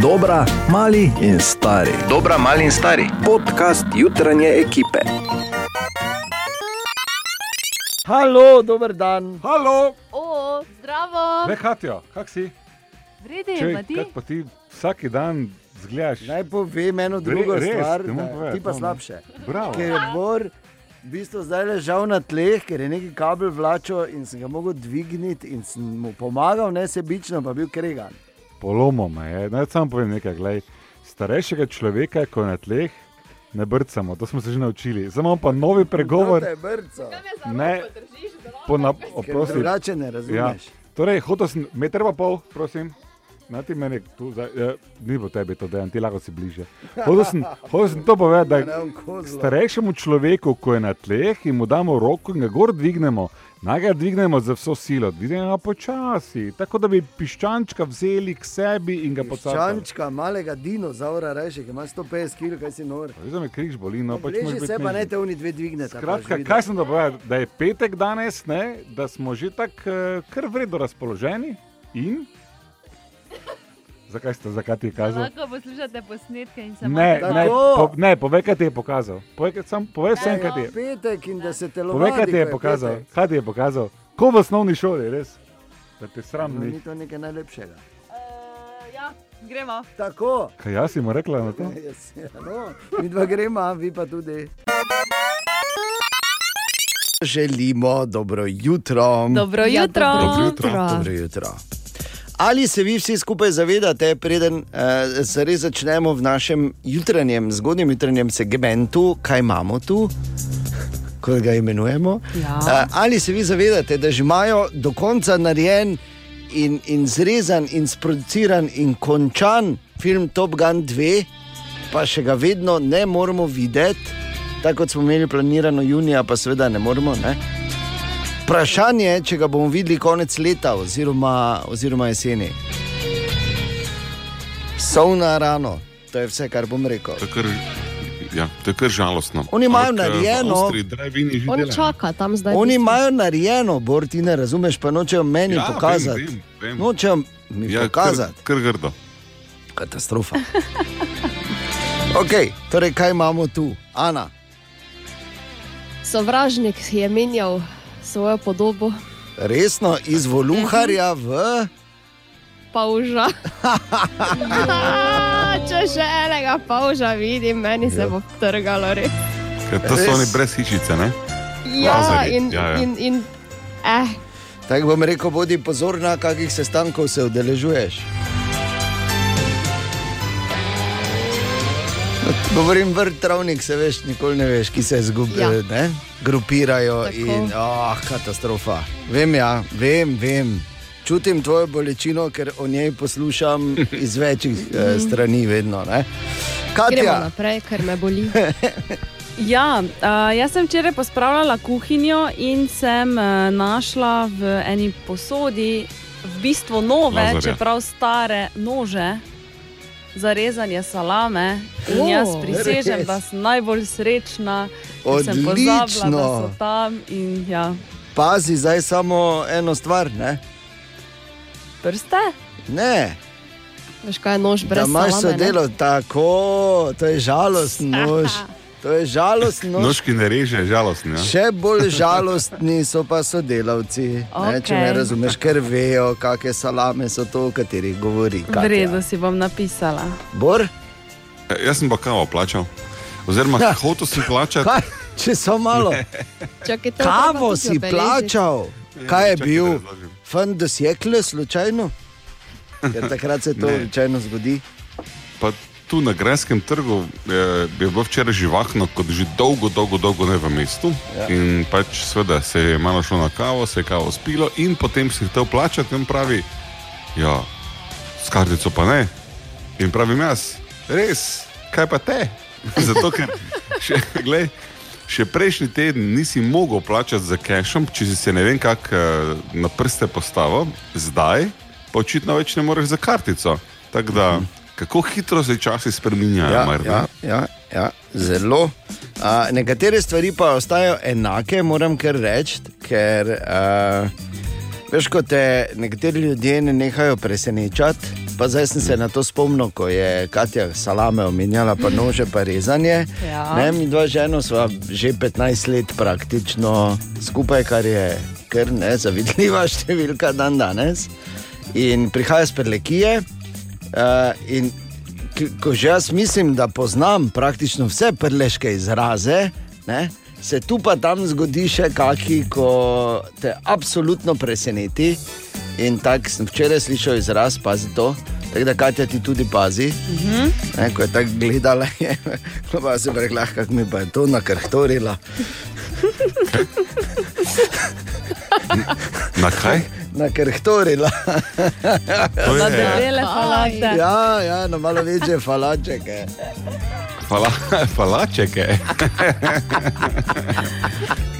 Dobra, mali in stari. Dobra, mali in stari. Podcast jutranje ekipe. Halo, dober dan. Halo, O, zdravo, le Hatjo, kak si? vredi, Če, ma ti? kak pa ti vsak dan zgledaš? Naj povem eno drugo res, stvar, te moram da, povedati, ti pa no, no. slabše. Bravo. Ker je Bor v bistvu zdaj ležal na tleh, ker je neki kabel vlačil in sem ga mogel dvigniti in sem mu pomagal, nesebično, pa bil kregan. Polomo me je. Naj samo povem nekaj. Glej. Starejšega človeka, ko je na tleh, ne brcamo, to smo se že naučili. Zdaj imamo pa novi pregovor. To te je brco, Ne, ker oprosti. drugače ne Ja. razumeš. Torej, hotel sem meter pa pol, prosim. Na ti meni tu, zdaj, ja, ni po tebi to, da ti lahko si bliže. Hotel sem, hotel sem to povedati, da Ne, starejšemu človeku, ko je na tleh in mu damo roko in ga gor dvignemo, naj ga dvignemo za vso silo, dvignemo počasi, tako da bi piščančka vzeli k sebi in ga pocakali. Čančka, malega dinozaura, reši, ki ima 150 kg, kaj si nor. Zdaj me križ boli, no pač Leži moraš biti se pa ne te oni dve dvignete. Skratka, kaj sem dobil, da je petek danes, ne, da smo že tako uh, kar vredno razpoloženi in. Zakaj ste, zakaj ti je kazal? Lahko poslušate posnetke in se Ne, ne, po, ne, povej, kaj ti je pokazal. Povej, kaj- sam, povej vsem, kaj ti je. Petek in da se telovadi. Povej, kaj ti je pokazal. petek. Kaj ti je pokazal? Ko v osnovni šoli, res. Da te sram No, ni. ni to nekaj najlepšega. Eh, ja, gremo. Tako. Kaj jaz si mu rekla na to? Jaz, ja, no, mi dva gremo, vi pa tudi. Želimo dobro jutro. Dobro Ja, jutro. dobro jutro. Dobro jutro. Ali se vi vsi skupaj zavedate, preden uh, se res začnemo v našem jutranjem, zgodnjem jutranjem segmentu, kaj imamo tu, kot ga imenujemo? Ja. Uh, ali se vi zavedate, da že imajo do konca narejen in, in zrezan in sproduciran in končan film Top Gun 2, pa še ga vedno ne moremo videti, tako kot smo imeli planirano junija, pa seveda ne moremo. Ne? Vprašanje je, če ga bomo videli konec leta oziroma, oziroma jeseni. Sovna rano, to je vse, kar bom rekel. To je kar, ja, to je kar žalostno. Oni imajo eh, narejeno- V Avstriji drive-ini že On delajo. čaka tam zdaj. Oni imajo narejeno, bor ti ne razumeš, pa nočejo meni Ja, pokazati. Vem, vem, vem. Nočejo mi ja, pokazati. Kar, kar grdo. Katastrofa. ok, torej kaj imamo tu? Ana, Sovražnik je menjal svojo podobo, resno iz voluharja v. pauža. Če še enega pauža vidim, meni se Ja. bo trgalo res. Ker to so oni brez hišice. Ne? Ja, Lazarji, in, ja, ja. in, in eh, Tako bom rekel, bodi pozorna, kakih sestankov se udeležuješ. Govorim vrt, travnik, se veš, nikoli ne veš, ki se zgubijo, Ja. ja. grupirajo Tako. in oh, katastrofa. Vem, ja, vem, vem. Čutim tvojo bolečino, ker o njej poslušam iz večjih eh, strani, vedno. Ne? gremo Katja, naprej, ker me boli. Ja, uh, jaz sem včeraj pospravljala kuhinjo in sem uh, našla v eni posodi v bistvu nove, Lazarja. čeprav stare nože za rezanje salame. In jaz prisežem, res? da sem najbolj srečna, ker sem pozabila, da so tam in ja, pazi zdaj samo eno stvar. Ne, prste. ne Veš kaj je nož da brez imaš salame? ne? sodelo tako, to je žalosten nož. To je žalosten nož. Nožki ne reže, žalostni. Ja? Še bolj žalostni so pa sodelavci, okay. ne, če me razumeš, ker vejo, kakšne salame so to, o katerih govori. Redu si bom napisala. Bor, E, Jaz sem pa kavo plačal. Oziroma, Ja. hotel sem plačati. kaj, če so malo. Čakaj, Kavo si obeležiti. plačal. Ja, Kaj je čakaj, bil? Fan dosjekle slučajno? Ker takrat se to Ne. običajno zgodi. Pa tu na Grajskem trgu je, je bilo včeraj živahno, kot že dolgo, dolgo, dolgo ne v mestu. Ja. In pač seveda se je malo šlo na kavo, se je kavo spilo in potem si hotel plačati in pravi, ja, s kartico pa ne. In pravim jaz, res, kaj pa te? Zato ker še, glej, še prejšnji teden nisi mogel plačati za cashom, če si se ne vem kako eh, na prste postavil, zdaj pa očitno več ne moreš za kartico. Tako da, kako hitro se časi spremenjajo. Ja, mar ja, ja, ja, zelo. A, nekatere stvari pa ostajajo enake, moram kar reči, ker a, veš, ko te nekateri ljudje ne nehajo presenečati, Pa zdaj sem se na to spomnil, ko je Katja salame omenjala, pa nože, pa rezanje. Ja. Ne, mi dva žena sva že 15 let praktično skupaj, kar je kar ne zavidljiva številka dan danes. In prihaja iz Perlekije. Uh, in ko že jaz mislim, da poznam praktično vse prleške izraze, ne, se tu pa tam zgodi še kaki, ko te absolutno preseneti. In tako sem včeraj slišal izraz, pazi to. Tako da, Katja, ti tudi pazi. Uh -huh. ne, ko je tako gledala, je pa se rekla, kako mi pa je to nakrhtorila. Na kaj? Nakrhtorila. To Na debele falate. ja, ja, na malo večje falačeke. fala, falačeke.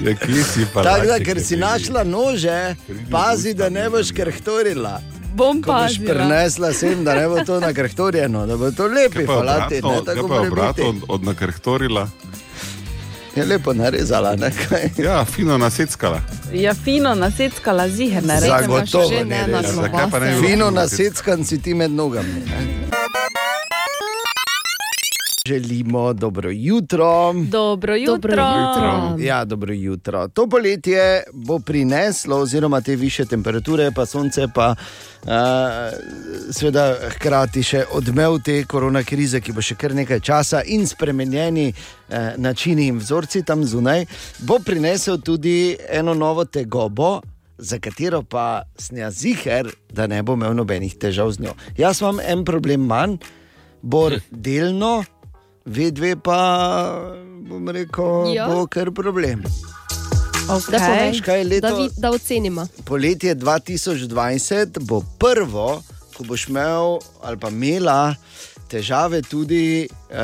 ja, kje si falačeke? Tako da, ker si našla nože, pazi, da ne boš krhtorila. Bom boš pazila. prenesla sem, da ne bo to nakrhtorjeno, da bo to lepi Pa falati. Ne, obratno, tako kaj pa obratno od, od nakrhtorila. Je lepo narezala, ne kaj. Ja, fino naseckala. Ja, fino naseckala ziher, ne Za- rečem. Zagotovo že ne ne na res. Zakaj pa ne bi klobase. bilo Fino fino naseckan si ti med nogami. Ne? Želimo dobro jutro. Dobro jutro. Dobro jutro. Ja, dobro jutro. To poletje bo prineslo, oziroma te više temperature, pa sonce, pa uh, seveda hkrati še odmev te korona krize, ki bo še kar nekaj časa in spremenjeni uh, načini in vzorci tam zunaj, bo prinesel tudi eno novo tegobo. Za katero pa snja ziger, da ne bo imel nobenih težav z njo. Jaz imam en problem manj, bor delno, ve dve pa bom rekel, Ja. bo kar problem. Da, Okay. povej, Veš, kaj leto? da, vi, da ocenimo. Poletje 2020 bo prvo, ko boš imel ali pa imela težave tudi, uh,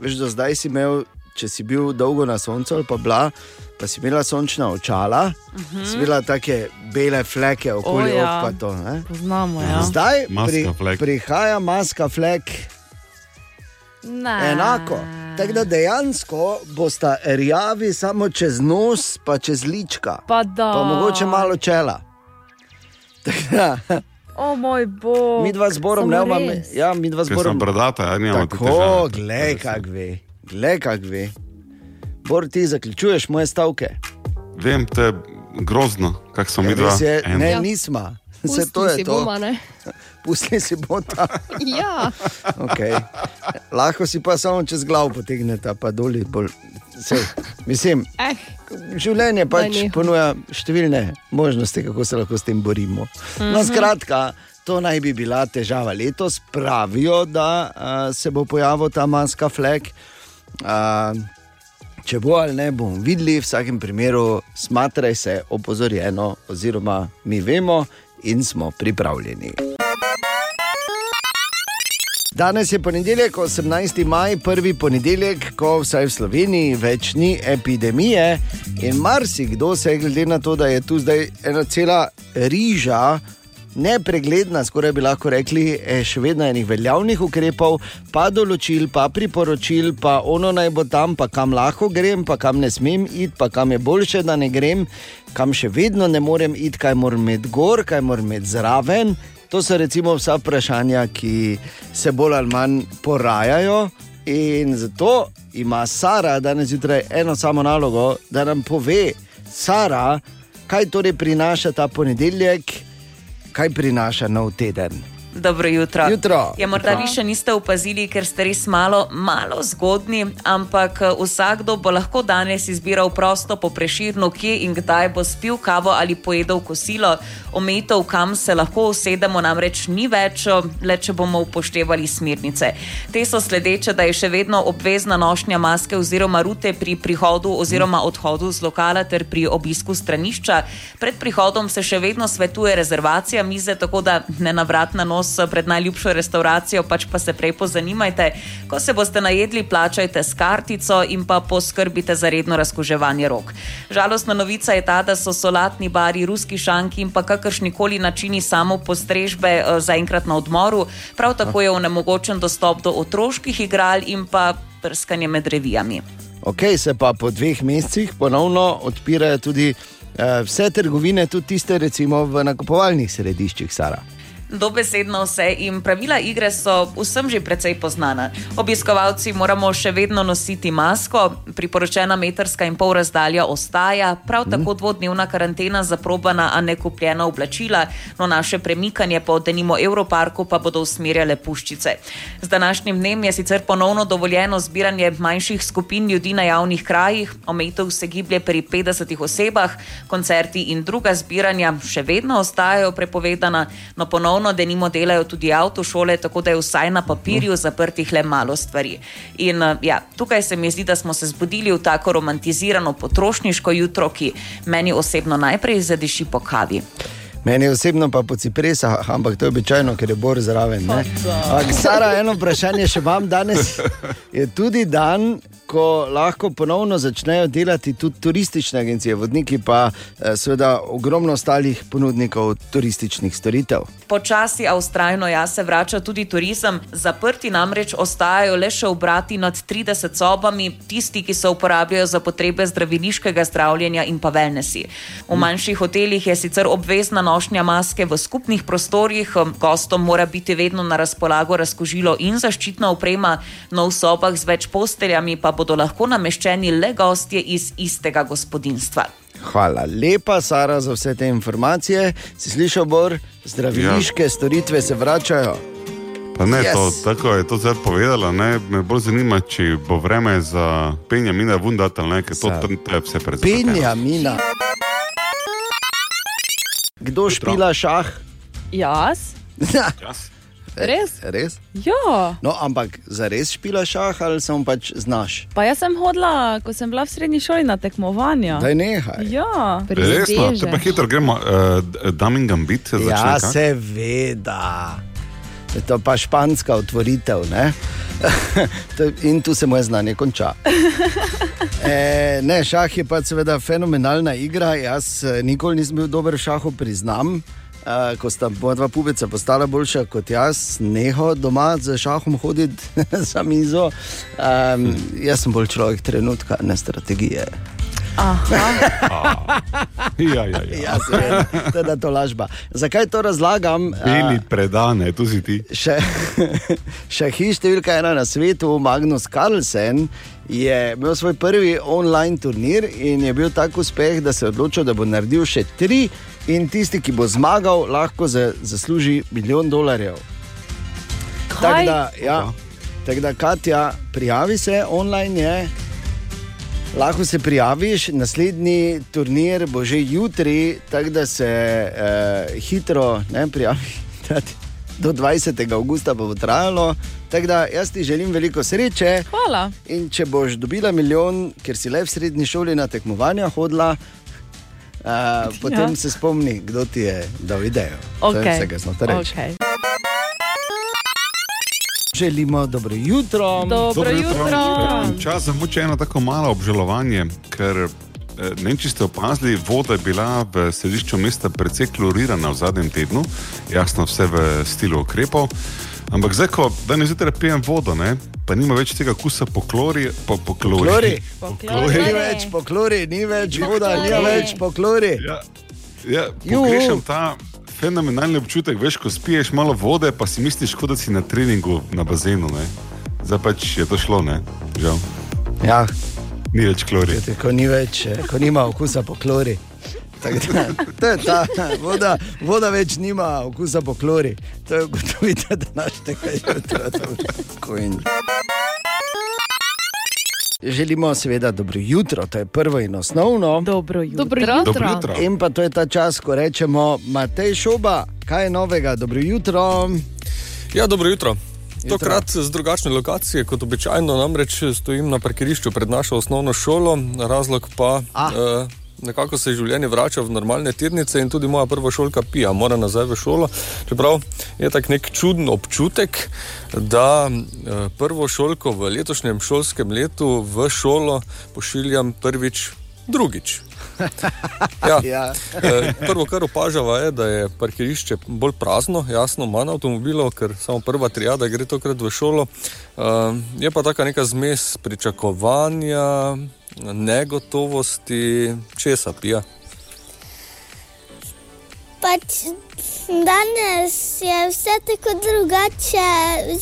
veš, do zdaj si imel, če si bil dolgo na soncu ali pa bila. Pa si imela sončna očala, uh -huh. si imela take bele fleke okoli O, ja. oka. To, ne? Poznamo, ja. Zdaj Maska pri, flek. prihaja maska flek, Ne. enako. Tako da dejansko bosta rjavi samo čez nos, pa čez lička, Pa da. pa mogoče malo čela. Tako da, O moj bog. mi dva zborom ne imamo, ja, mi dva Ker sem zborom. bradata, ja, nimamo te Tako, težave. glej, kak ve, glej, kak ve. Bor ti zaključuješ moje stavke. Vem, to je grozno, kako smo mi Ja, dva. res je, en. ne, nismo. Vse Pustili to je si to. Bomo, ne? Pusti si bota. ja, Okay. Lahko si pa samo čez glavo potegnete, pa dolje. Bolj. Sej, mislim, eh, življenje pač ponuja številne možnosti, kako se lahko s tem borimo. Uh -huh. No, skratka, to naj bi bila težava letos. Pravijo, da uh, se bo pojavil ta maska flek. Uh, če bo ali ne, bomo videli, v vsakem primeru, smatraj se opozorjeno, oziroma mi vemo in smo pripravljeni. Danes je ponedeljek, 18. maj, prvi ponedeljek, ko vsaj v Sloveniji več ni epidemije. In marsikdo se je, glede na to, da je tu zdaj ena cela riža, nepregledna, skoraj bi lahko rekli, eh, še vedno enih veljavnih ukrepov, pa določil, pa priporočil, pa ono naj bo tam, pa kam lahko grem, pa kam ne smem iti, pa kam je boljše, da ne grem, kam še vedno ne morem iti, kaj moram imeti gor, kaj moram imeti zraven. To so recimo vsa vprašanja, ki se bolj ali manj porajajo. In zato ima Sara danes zjutraj eno samo nalogo, da nam pove, Sara, kaj torej prinaša ta ponedeljek, kaj prinaša nov teden. Dobro jutro. Jutro. Ja, morda vi še niste opazili, ker ste res malo, malo zgodni, ampak eh, vsakdo bo lahko danes izbiral prosto po preširnu, kje in kdaj bo spil kavo ali pojedel kosilo. Omejitev, kam se lahko usedemo, namreč ni več, eh, le če bomo upoštevali smernice. Te so sledeče, da je še vedno obvezna nošnja maske oziroma rute pri prihodu oziroma odhodu z lokala ter pri obisku stranišča. Pred prihodom se še vedno svetuje rezervacija mize, tako da ne navrat na nos pred najljubšo restauracijo, pač pa se prej pozanimajte. Ko se boste najedli, plačajte s kartico in pa poskrbite za redno razkoževanje rok. Žalostna novica je ta, da so solatni bari, ruski šanki in pa kakršnikoli načini samo postrežbe eh, zaenkrat na odmoru. Prav tako je onemogočen dostop do otroških igral in pa prskanje med revijami. Ok, se pa po dveh mesecih ponovno odpirajo tudi uh, vse trgovine, tudi tiste, recimo v nakupovalnih središčih, Sara. Dobesedno vse in pravila igre so vsem že precej poznana. Obiskovalci moramo še vedno nositi masko, priporočena metrska in pol razdalja ostaja, prav tako dvodnevna karantena za probana, a ne kupljena oblačila, no naše premikanje po denimo Evroparku pa bodo usmerjale puščice. Z današnjim dnem je sicer ponovno dovoljeno zbiranje manjših skupin ljudi na javnih krajih, omejitev se giblje pri 50 osebah, koncerti in druga zbiranja še vedno ostajajo prepovedana, no ponovno denimo delajo tudi avtošole, tako da je vsaj na papirju zaprtih le malo stvari. In eh, ja, tukaj se mi zdi, da smo se zbudili v tako romantizirano potrošniško jutro, ki meni osebno najprej zadeši po kavi. Meni osebno pa po cipresah, ampak to je običajno, ker je bor zraven. Ampak, Sara, eno vprašanje še imam danes. Je tudi dan, ko lahko ponovno začnejo delati tudi turistične agencije, vodniki pa eh, seveda ogromno ostalih ponudnikov turističnih storitev. Počasi, a ustrajno ja se vrača tudi turizem. Zaprti namreč ostajajo le še obrati nad 30 sobami, tisti, ki se uporabljajo za potrebe zdraviliškega zdravljenja in pa velnesi. V manjših hotelih je sicer obvezna nošnja maske v skupnih prostorih, gostom mora biti vedno na razpolago razkožilo in zaščitna oprema, no v sobah z več posteljami pa bodo lahko nameščeni le gostje iz istega gospodinstva. Hvala lepa, Sara, za vse te informacije. Si slišal, Bor, zdraviliške ja. storitve se vračajo. Pa ne, Yes. to, tako je to zdaj povedala. Ne, me bolj zanima, če bo vreme za penjamina vundat ali ker to, je vse prezgodaj. Benjamina. Kdo špila šah? Jaz? Čas. Res? Res? Ja. No, ampak za res špila šah ali samo pač znaš? Pa jaz sem hodila, ko sem bila v srednji šoli na tekmovanja. Daj nehaj. Ja. Resno, te pa hitro gremo, uh, Damin Gambit se začne. Ja, kak? seveda. To je pa španska otvoritev. ne? To- In tu se moje znanje konča. E, ne, šah je pa seveda fenomenalna igra. Jaz eh, nikoli nisem bil dober v šahu, priznam. Ko sta moja dva pubeca postala boljša kot jaz, neho doma z šahom hoditi za mizo. Um, jaz sem bolj človek trenutka, ne strategije. Ja, ja, ja. Ja, seveda, to je to lažba. Zakaj to razlagam? Bili predane, tu si ti. Še, šahist številka ena na svetu, Magnus Carlsen, je imel svoj prvi online turnir in je bil tak uspeh, da se je odločil, da bo naredil še tri, in tisti, ki bo zmagal, lahko za, zasluži milijon dolarjev. Tako da, ja, tak da, Katja, prijavi se, online je. Lahko se prijaviš, naslednji turnir bo že jutri, tako da se eh, hitro ne, prijavi. Do 20. augusta pa bo trajalo. Tako da jaz ti želim veliko sreče. Hvala. In če boš dobila milijon, ker si le v srednji šoli na tekmovanja hodila, uh, potem Ja. se spomni, kdo ti je dal idejo. To je Okay. vse, kar smo te reči. Okay. Želimo dobro jutro. Dobro jutro. Čas za muče eno tako malo obžalovanje, ker eh, ne vem, če ste opazili, voda je bila v središču mesta precej klorirana v zadnjem tednu, jasno vse v stilu ukrepov. Ampak zdaj, ko danes zjutraj pijem vodo, ne, pa nima več tega kusa po klori, po, po klori. Klori. Po Ni klori. več po klori, ni več voda, ni več po klori. Ja, ja, pogrešam ta fenomenalni občutek, veš, ko spiješ malo vode, pa si misliš, kot da si na treningu na bazenu. Ne. Zdaj pač je to šlo, ne? žal. Ja, Ni več klori. Ko ni več, eh, ko nima okusa po klori. Tako Da, to je ta voda, voda več nima okusa po klori. To je ugotovitev današnjega jutra. Tako in- Želimo seveda dobro jutro, to je prvo in osnovno. Dobro jutro. Dobro jutro. Dobro jutro. In pa to je ta čas, ko rečemo, Matej Šoba, kaj je novega, dobro jutro. Ja, dobro jutro. Jutro. Tokrat z drugačne lokacije kot običajno, namreč stojim na parkirišču pred našo osnovno šolo, razlog pa Ah. eh, nekako se življenje vrača v normalne tirnice in tudi moja prva šolka pija, mora nazaj v šolo. Čeprav je tak nek čuden občutek, da eh, prvo šolko v letošnjem šolskem letu v šolo pošiljam prvič drugič. Ja. Ja. Eh, Prvo, kar opažava, je, da je parkirišče bolj prazno, jasno, manj avtomobilov, ker samo prva triada gre tokrat v šolo. Eh, Je pa taka neka zmes pričakovanja, negotovosti, česa pija. pač danes je vse tako drugače.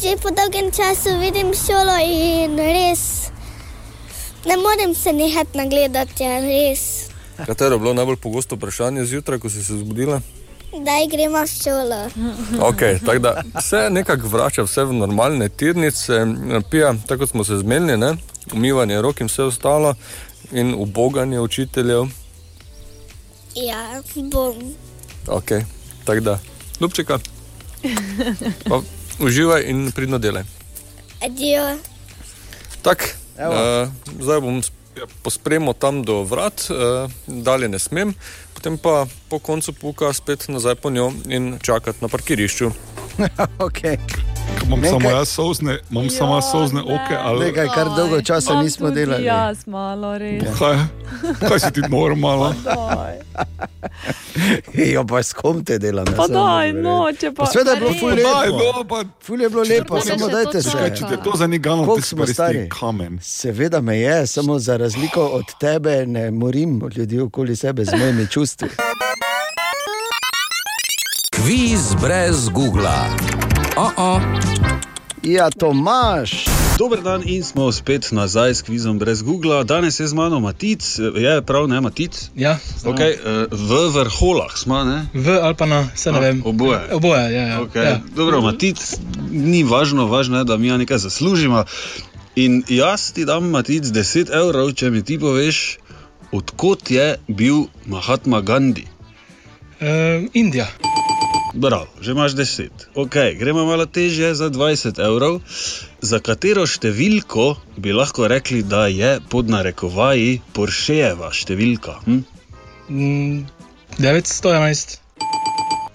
Že po dolgem času vidim šolo in res ne morem se nehati nagledati, ja, res. Katero je bilo najbolj pogosto vprašanje zjutraj, ko si se zbudila? Daj gremo v šolo. Okay, tako da se nekako vrača vse v normalne tirnice, pija, tako smo se zmenili, ne? Umivanje rok in vse ostalo, in uboganje učiteljev. Ja, bom. Okay, tako da, ljubčeka, pa uživaj in pridno delaj. Adijo. Tak, uh, zdaj bom sp- pospremil tam do vrat, uh, dalje ne smem, potem pa po koncu puka spet nazaj po njo in čakati na parkirišču. okay. Imam Nekaj- samo jaz sozne, imam samo jaz sozne oke. Ali... Nekaj, kar dolgo časa nismo delali. Jaz malo res. Kaj, kaj si ti normalno? Daj. Jo, pa s kom te delam? Pa daj, no, če pa. Pa Sveda je bilo ful Daj, lepo. no, pa Ful je bilo lepo, me samo dajte to se. Kaj, če te to zanigalo, Koliko ti smo smo stari kamen. Seveda me je, samo za razliko od tebe ne morim ljudi okoli sebe z mojimi čustvi. Kviz brez Google. Oh -oh. Ja, Tomaš, Dober dan in smo spet nazaj s kvizom brez Google. Danes je z mano Matic, je prav, ne Matic? Ja, Okay, v vrholah smo, ne? v ali pa na, se ne vem. Oboje. Oboje, ja. ja. Okay. ja. Dobro, Matic, ni važno, važno je, da mi ja nekaj zaslužimo. In jaz ti dam, Matic, 10 evrov, če mi ti poveš, odkot je bil Mahatma Gandhi. Uh, Indija. Bravo, že imaš 10. Okay, gremo malo težje za 20 evrov. Za katero številko bi lahko rekli, da je pod narekovaji Porschejeva številka? Hm? Mm, 911.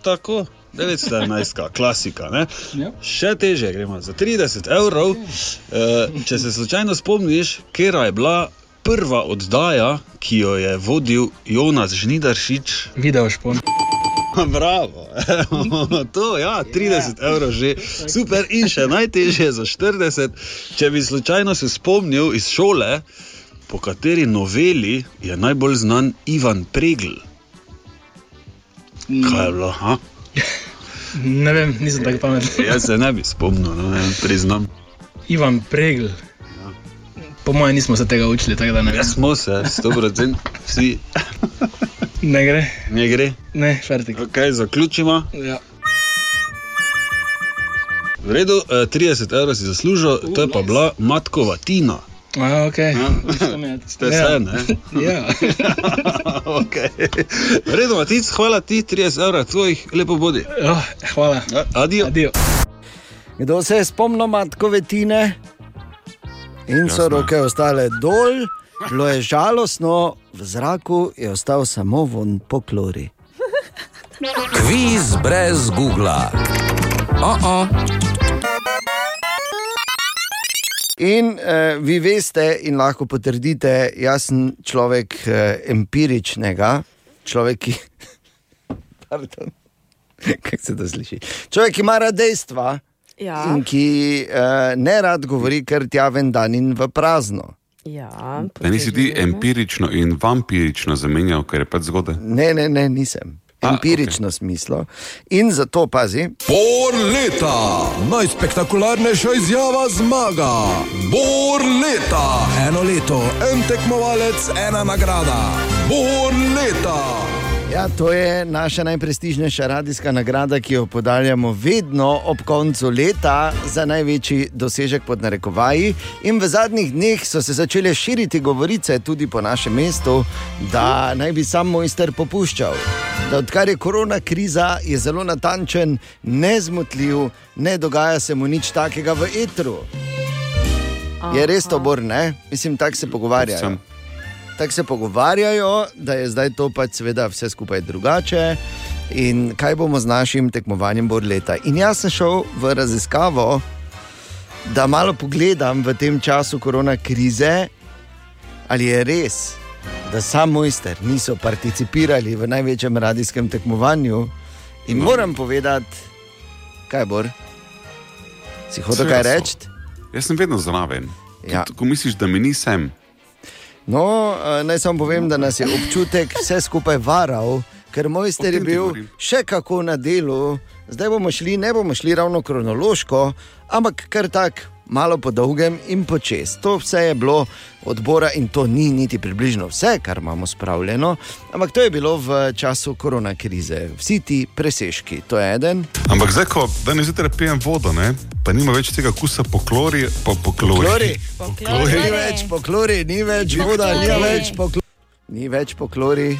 Tako, 911, klasika. Ne? Ja. Še teže gremo za 30 evrov. Eh, Če se slučajno spomniš, kera je bila prva oddaja, ki jo je vodil Jonas Žnidaršič. Video špon. Bravo, evo, to ja, 30 evrov že, super in še najtežje za 40. Če bi slučajno se spomnil iz šole, po kateri noveli je najbolj znan Ivan Pregl. Kaj je bilo? Ha? Ne vem, nisem tako pameten. Jaz se ne bi spomnil, no, ne, priznam. Ivan Pregl. Po mojem nismo se tega učili, tako da ne. Ja, smo se, 100% vsi, Ne gre, ne gre. ne, fertik. Ok, zaključimo. Ja. V redu, eh, 30 evrov si zaslužil, to je pa bila Matkova Tina. A, ok. Ja. Ste se, ne? Ja. okay. V redu, Matic, hvala ti, 30 evrov tvojih, lepo bodi. Oh, hvala. Adijo. Adijo. kdo se je spomnil matkove tine? In so Jaz ne. roke ostale dol, bilo je žalostno, v zraku je ostal samo von po klori. Kviz brez Google. Oh -oh. In uh, vi veste, in lahko potrdite, jaz sem človek uh, empiričnega, človek, ki. Pardon. Kako se to sliši? Človek, ki ima rad dejstva Ja. in ki uh, ne rad govori, ker tja ven dan in v prazno. Ja, Da nisi ti empirično in vampirično zamenjal, ker je pač zgodaj. Ne, ne, ne, nisem. A, Empirično okay. smislo. In zato pazi, Bor leta, najspektakularnejša izjava zmaga. Bor leta, eno leto, en tekmovalec, ena nagrada. Bor leta. Ja, to je naša najprestižnejša radijska nagrada, ki jo podaljamo vedno ob koncu leta za največji dosežek pod narekovaji. In v zadnjih dneh so se začele širiti govorice tudi po našem mestu, da naj bi sam mojster popuščal. Da odkar je korona kriza, je zelo natančen, nezmotljiv, ne dogaja se mu nič takega v etru. Je res to bor, ne? Mislim, tako se pogovarjajo. Sem. Tako se pogovarjajo, da je zdaj to pač seveda vse skupaj drugače. In kaj bomo z našim tekmovanjem bor leta? In jaz sem šel v raziskavo, da malo pogledam v tem času korona krize, ali je res, da sam mojster niso participirali v največjem radijskem tekmovanju. In moram povedati, kaj bor. Si hotel Seveda kaj reči? Jaz sem vedno zraven. Ja. Ko misliš, da mi nisem, No, eh, naj samo povem, da nas je občutek vse skupaj varal, ker mojster je bil še kako na delu. Zdaj bomo šli, ne bomo šli ravno kronološko, ampak kar tako, malo po dolgem in počes. To vse je bilo odbora in to ni niti približno vse, kar imamo spravljeno, ampak to je bilo v času korona krize. Vsi ti presežki, to je eden. Ampak zdaj, ko danes zjutraj pijem vodo, ne, pa nima več tega kusa po klori, pa po klori. Klori. Ni več po klori, ni več voda, ni več po klori. Ni več po klori.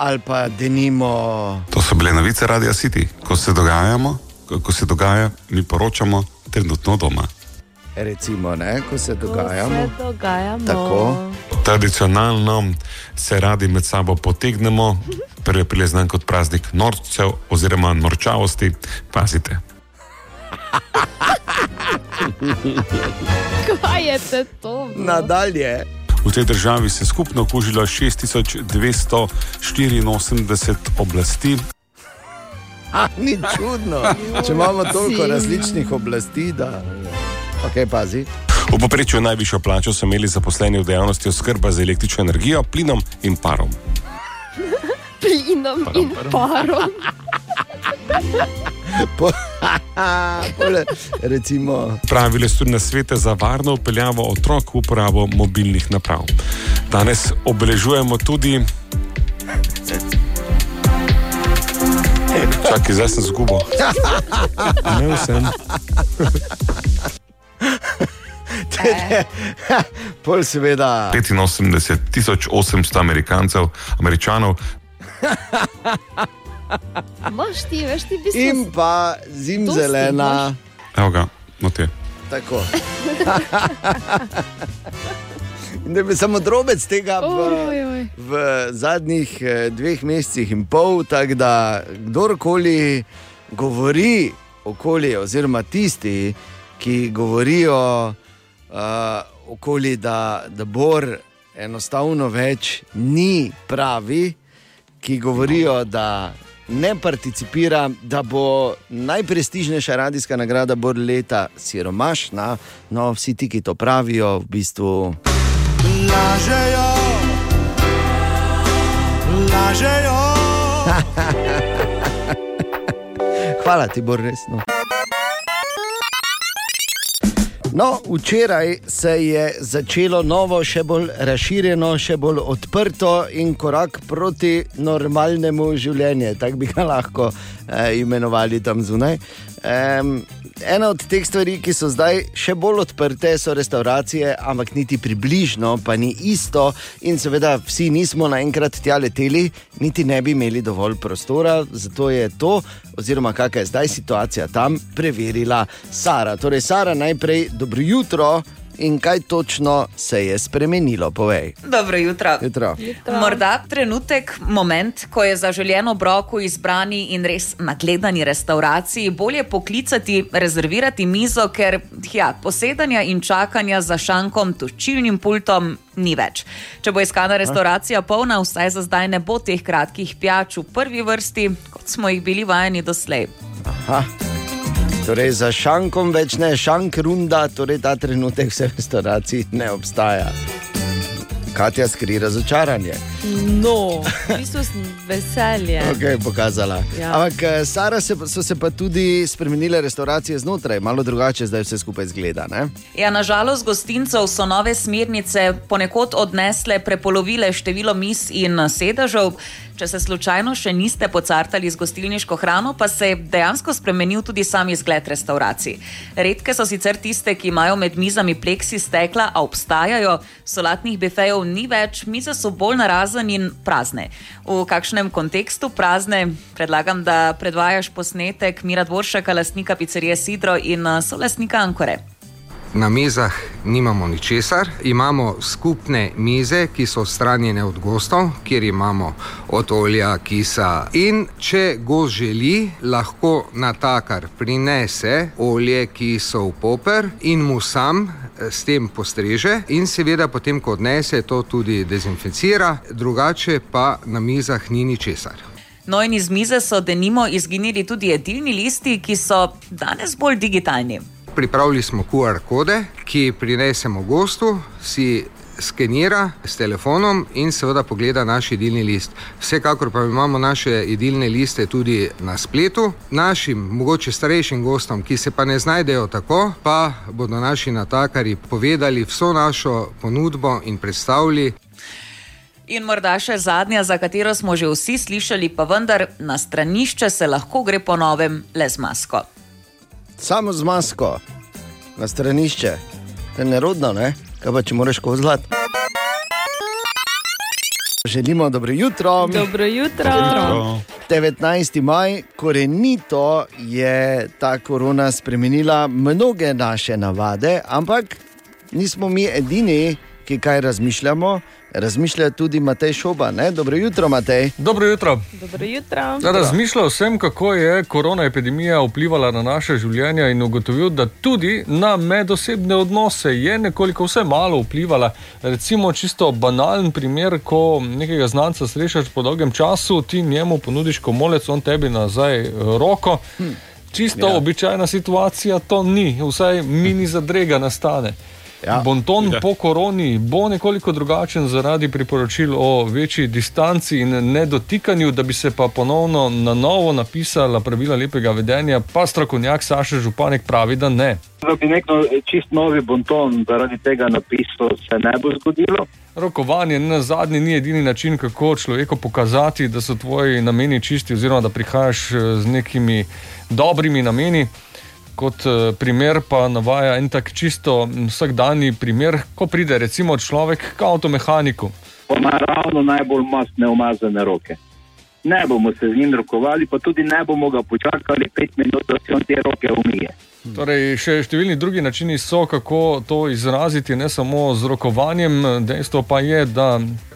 Ali pa denimo. To so bile novice Radia City, ko se dogajamo, ko, ko se dogaja, mi poročamo trenutno doma. Recimo, ne, ko se dogajamo. Se dogajamo. Tako. Tradicionalno se radi med sabo potegnemo, prvi april je znan kot praznik norcev oziroma norčavosti. Pazite. Kaj je te to? Nadalje. V tej državi se je skupno okužilo 6284 oblasti. A, ni čudno, če imamo toliko različnih oblasti. Da... Okay, pazi. V poprečju najvišjo plačo so imeli zaposleni v dejavnosti oskrba z električno energijo, plinom in parom. Plinom in parom. Po, pole, recimo, Pravile so tudi na svete za varno upeljavo otrok v uporabo mobilnih naprav. Danes obeležujemo tudi. Čakaj, zdaj sem zgubo. Ne vsem. pol seveda. 85 tisoč 800 Amerikancev, američanov, Imaš ti, veš ti, bistvo. In pa zimzelena. evo ga, no te. Tako. In da bi samo drobec tega v, Oj, oj. v zadnjih eh, dveh mesecih in pol, tako da kdorkoli govori okoli, oziroma tisti, ki govorijo uh, okoli, da, da Bor enostavno več ni pravi, ki govorijo, da ne participira, da bo najprestižnejša radijska nagrada Bor leta siromašna. No, vsi ti, ki to pravijo, v bistvu. Lažejo, lažejo. Hvala ti, Bor, resno. No, včeraj se je začelo novo, še bolj razširjeno, še bolj odprto in korak proti normalnemu življenju, tako bi ga lahko eh, imenovali tam zunaj. Um, ena od teh stvari, ki so zdaj še bolj odprte, so restauracije, ampak niti približno, pa ni isto. In seveda vsi nismo naenkrat tja leteli, niti ne bi imeli dovolj prostora, zato je to, oziroma kakšna je zdaj situacija tam, preverila Sara. Torej, Sara, najprej dobro jutro. In kaj točno se je spremenilo, povej. Dobro jutro. Jutro. Morda trenutek, moment, ko je za željeno broko izbrani in res nagledani restauraciji bolje poklicati, rezervirati mizo, ker ja, posedanja in čakanja za šankom, točilnim pultom ni več. Če bo iskana restauracija polna, vsaj za zdaj ne bo teh kratkih pijač v prvi vrsti, kot smo jih bili vajeni doslej. Aha. Torej, za šankom več ne, šank runda, torej ta trenutek vse v restauraciji ne obstaja. Katja skri razočaranje. No, v bistvu sem veselje. Okay, pokazala. Ja. Ampak, eh, Sara, se, so se pa tudi spremenile restauracije znotraj, malo drugače zdaj vse skupaj izgleda. Ne? Ja, nažalost, gostincev so nove smernice ponekod odnesle prepolovile število mis in sedežev. Če se slučajno še niste pocartali z gostilniško hrano, pa se je dejansko spremenil tudi sam izgled restauracij. Redke so sicer tiste, ki imajo med mizami pleksi stekla, a obstajajo, solatnih bifejev ni več, mize so bolj narazen in prazne. V kakšnem kontekstu prazne, predlagam, da predvajaš posnetek Mira Dvoršaka, lastnika pizzerije Sidro in eh, solastnika Ankore. Na mizah nimamo ničesar, imamo skupne mize, ki so odstranjene od gostov, kjer imamo od olja, kisa. In če gost želi, lahko natakar prinese olje, ki so v poper in mu sam eh, s tem postreže, in seveda potem, ko odnese, to tudi dezinficira, drugače pa na mizah ni ničesar. No, in iz mize so denimo izginili tudi jedilni listi, ki so danes bolj digitalni. Pripravili smo QR kode, ki prinesemo gostu, si skenira s telefonom in seveda pogleda naš jedilni list. Vsekakor pa imamo naše jedilne liste tudi na spletu. Našim, mogoče starejšim gostom, ki se pa ne znajdejo tako, pa bodo naši natakari povedali vso našo ponudbo in predstavili. In morda še zadnja, za katero smo že vsi slišali, pa vendar na stranišče se lahko gre po novem le z masko. Samo z masko, na stranišče, to je nerodno, ne? kaj pa če moraš kozlat. Želimo dobro jutro. Dobro jutro. 19. maj, korenito je ta korona spremenila mnoge naše navade, ampak nismo mi edini, ki kaj razmišljamo. Razmišlja tudi Matej Šoba. Ne? Dobro jutro, Matej. Dobro jutro. Dobro jutro. Ja, Razmišljal sem, kako je korona epidemija vplivala na naše življenje in ugotovil, da tudi na medosebne odnose je nekoliko vse malo vplivala. Recimo, čisto banalen primer, ko nekega znanca srečaš po dolgem času, ti njemu ponudiš komolec, on tebi nazaj eh, roko. Čisto Ja. ja. običajna situacija to ni, vsaj mini zadrega nastane. Ja. Bonton ja. po koroni bo nekoliko drugačen zaradi priporočil o večji distanci in nedotikanju, da bi se pa ponovno na novo napisala pravila lepega vedenja, pa strokovnjak Saša Županek pravi, da ne. Da bi nek no, čist novi bonton zaradi tega napisal, se ne bo zgodilo. Rokovanje na zadnji ni edini način, kako človeku pokazati, da so tvoji nameni čisti, oziroma da prihajaš eh, z nekimi dobrimi nameni. Kot eh, primer pa navaja en tak čisto vsakdanji primer, ko pride recimo človek k avtomehaniku. Ima ravno najbolj mastne umazane roke. Ne bomo se z njim rokovali, pa tudi ne bomo ga počakali pet minut, da si on te roke umije. Torej, še številni drugi načini so, kako to izraziti, ne samo z rokovanjem. Dejstvo pa je, da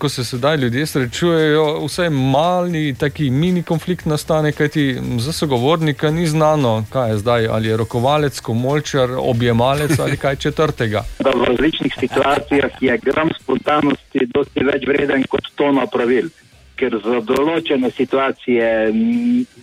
ko se sedaj ljudje srečujejo, vsaj mali, taki mini konflikt nastane, kajti za sogovornika ni znano, kaj je zdaj, ali je rokovalec, komolčar, objemalec ali kaj četrtega. Da v različnih situacijah je gram spontanosti dosti več vreden kot tona pravil. Ker za določene situacije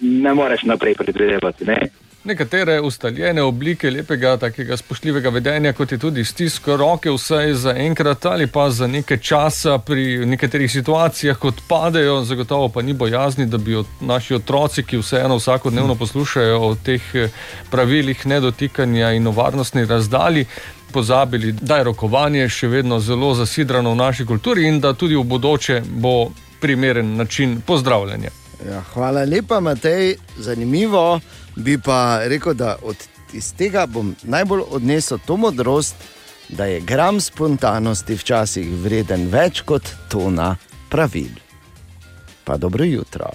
ne moreš naprej predvidevati. Ne? Nekatere ustaljene oblike lepega, takega spoštljivega vedenja, kot je tudi stisk roke, vsaj za enkrat ali pa za nekaj časa pri nekaterih situacijah odpadejo, zagotovo pa ni bojazni, da bi naši otroci, ki vseeno vsakodnevno poslušajo o teh eh, pravilih nedotikanja in o varnostni razdalji. Pozabili, da je rokovanje še vedno zelo zasidrano v naši kulturi in da tudi v bodoče bo primeren način pozdravljanja. Ja, hvala lepa, Matej, zanimivo. Bi pa rekel, da od iz tega bom najbolj odnesel to modrost, da je gram spontanosti včasih vreden več kot tona pravil. Pa dobro jutro.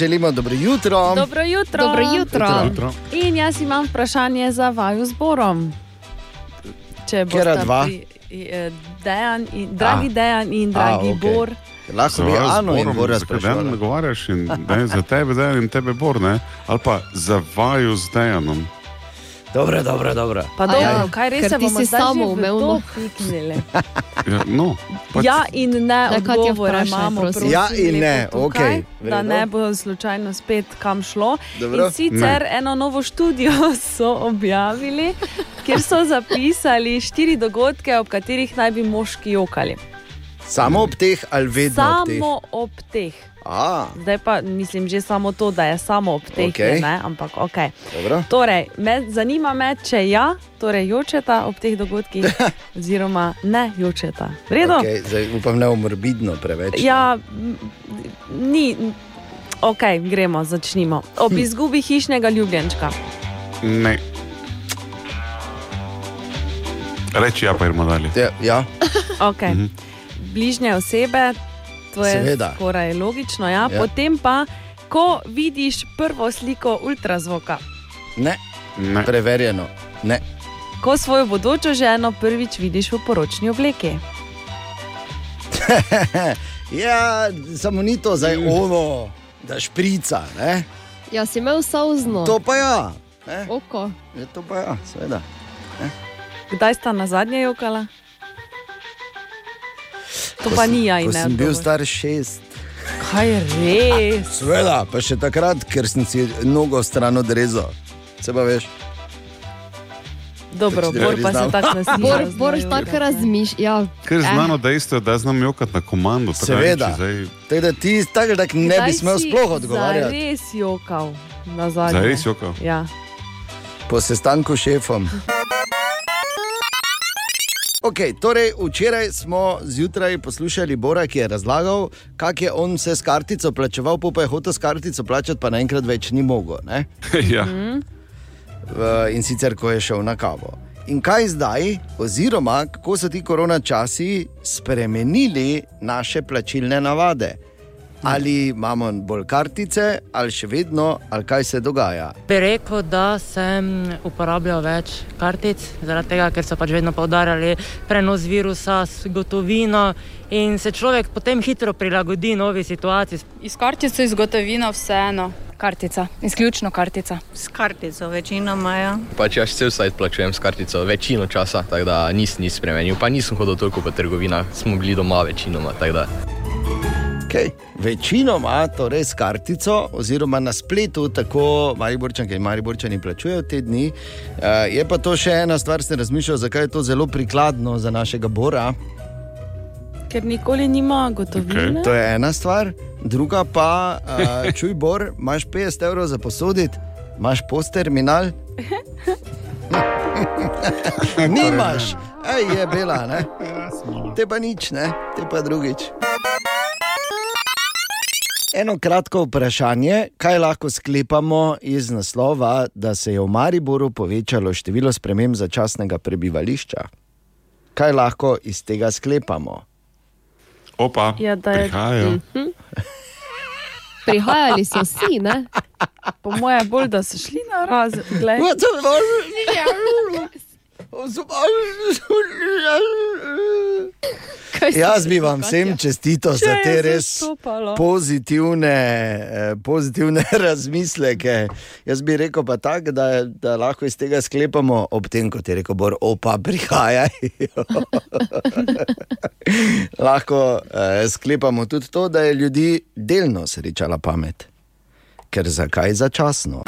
Želimo dobro jutro. Dobro jutro. Dobro jutro. Dobro jutro. In jaz imam vprašanje za vaju zborom. Če Katera boste dva? pri- eh, Dejan in, dragi A. Dejan in dragi A, okej. Bor. Lahko bi Ano in Bora Zakaj spraševala. ne govarjaš in ne, za tebe, Dejan in tebe Bor, ne? ali pa za vaju z Dejanom. Dobro, dobro, dobro. Pa dobro, ja, kaj res se ti bomo si zdaj že v to piknili? Ja, no, pač, Ja in ne, odgovore imamo. prosim. Ja in ne, lepo tukaj, Da ne bo slučajno spet kam šlo. Dobro. In sicer Ne. eno novo študijo so objavili, kjer so zapisali štiri dogodke, ob katerih naj bi moški jokali. Samo ob teh ali vedno ob teh? Samo ob teh. A, Zdaj pa mislim že samo to, da je samo ob teh, okay. ne, ampak ok. dobro. Torej, me, zanima me, če ja, torej jočeta ob teh dogodkih, oziroma ne jočeta. Vredo? Okay, zdaj upam, ne morbidno preveč. Ja, ni. Ok, gremo, začnimo. Ob izgubi hišnega ljubljenčka. ne. Reči ja, pa idemo dalje. Ja, ja. Okay. Mhm. Bližnje osebe, to je Seveda. skoraj logično. Ja? Ja. Potem pa, ko vidiš prvo sliko ultrazvoka, Ne, Ne. preverjeno. Ne. ko svojo bodočo ženo prvič vidiš v poročni obleki. ja, samo ni to zdaj ono, da šprica. Ne? Ja, si imel sauzno. To pa ja. Ne? Oko. Je to pa ja, seveda. Kdaj sta na zadnje jokala? To pa ni ja in Ko ne. sem bil odgovor. star šest. Kaj je res? Sveda, pa še takrat, ker sem si nogo stran odrezal. Se pa veš. Dobro, Bor pa se tako nasmiha. Bor, Bor tako razmišlja. Ja. Ker je znano dejstvo, da znam jokati na komando. Seveda. Zdaj, Tako da ti tako da ne bi smel sploh odgovarjati. Res jokal na zadnje. Zares jokal? Ja. Po sestanku s šefom. Okay, torej, včeraj smo zjutraj poslušali Bora, ki je razlagal, kako je on vse s kartico plačeval, pa je hotel s kartico plačati, pa naenkrat več ni mogel. ja. In sicer, ko je šel na kavo. In kaj zdaj, oziroma kako so ti korona časi spremenili naše plačilne navade? Ali imamo bolj kartice, ali še vedno, ali kaj se dogaja? Bi rekel, da sem uporabljal več kartic, zaradi tega, ker so pač vedno poudarjali prenos virusa s gotovino in se človek potem hitro prilagodi novi situaciji. Iz kartice, iz gotovino, vseeno. Kartica, izključno kartica. S kartico večinoma, ja. Pač jaz cel sajt plačujem s kartico večino časa, tako da nisem nič spremenil. Pa nisem hodil toliko po trgovinah, smo bili doma večinoma. tako da. Okay. Večinoma, torej s kartico, oziroma na spletu, tako Mariborčanke in Mariborčani plačujejo te dni. Uh, je pa to še ena stvar, ste razmišljali, zakaj je to zelo prikladno za našega Bora. Ker nikoli nima gotovine. To je ena stvar, druga pa, uh, čuj, Bor, imaš 50 evrov za posoditi, imaš post-terminal. Nimaš, ej, je bila, ne? Te pa nič, ne, te pa drugič. Eno kratko vprašanje, kaj lahko sklepamo iz naslova, da se je v Mariboru povečalo število sprememb začasnega prebivališča? Kaj lahko iz tega sklepamo? Opa, Ja, da je- prihajajo. Mhm. Prihajali so vsi, ne? Po moje je bolj, da so šli na razen. Jaz bi vam vsem čestito Če za te res pozitivne, eh, pozitivne razmisleke. Jaz bi rekel pa tako, da, da lahko iz tega sklepamo, ob tem, kot je rekel Bor, opa, prihajajo. lahko eh, sklepamo tudi to, da je ljudi delno srečala pamet. Ker zakaj začasno?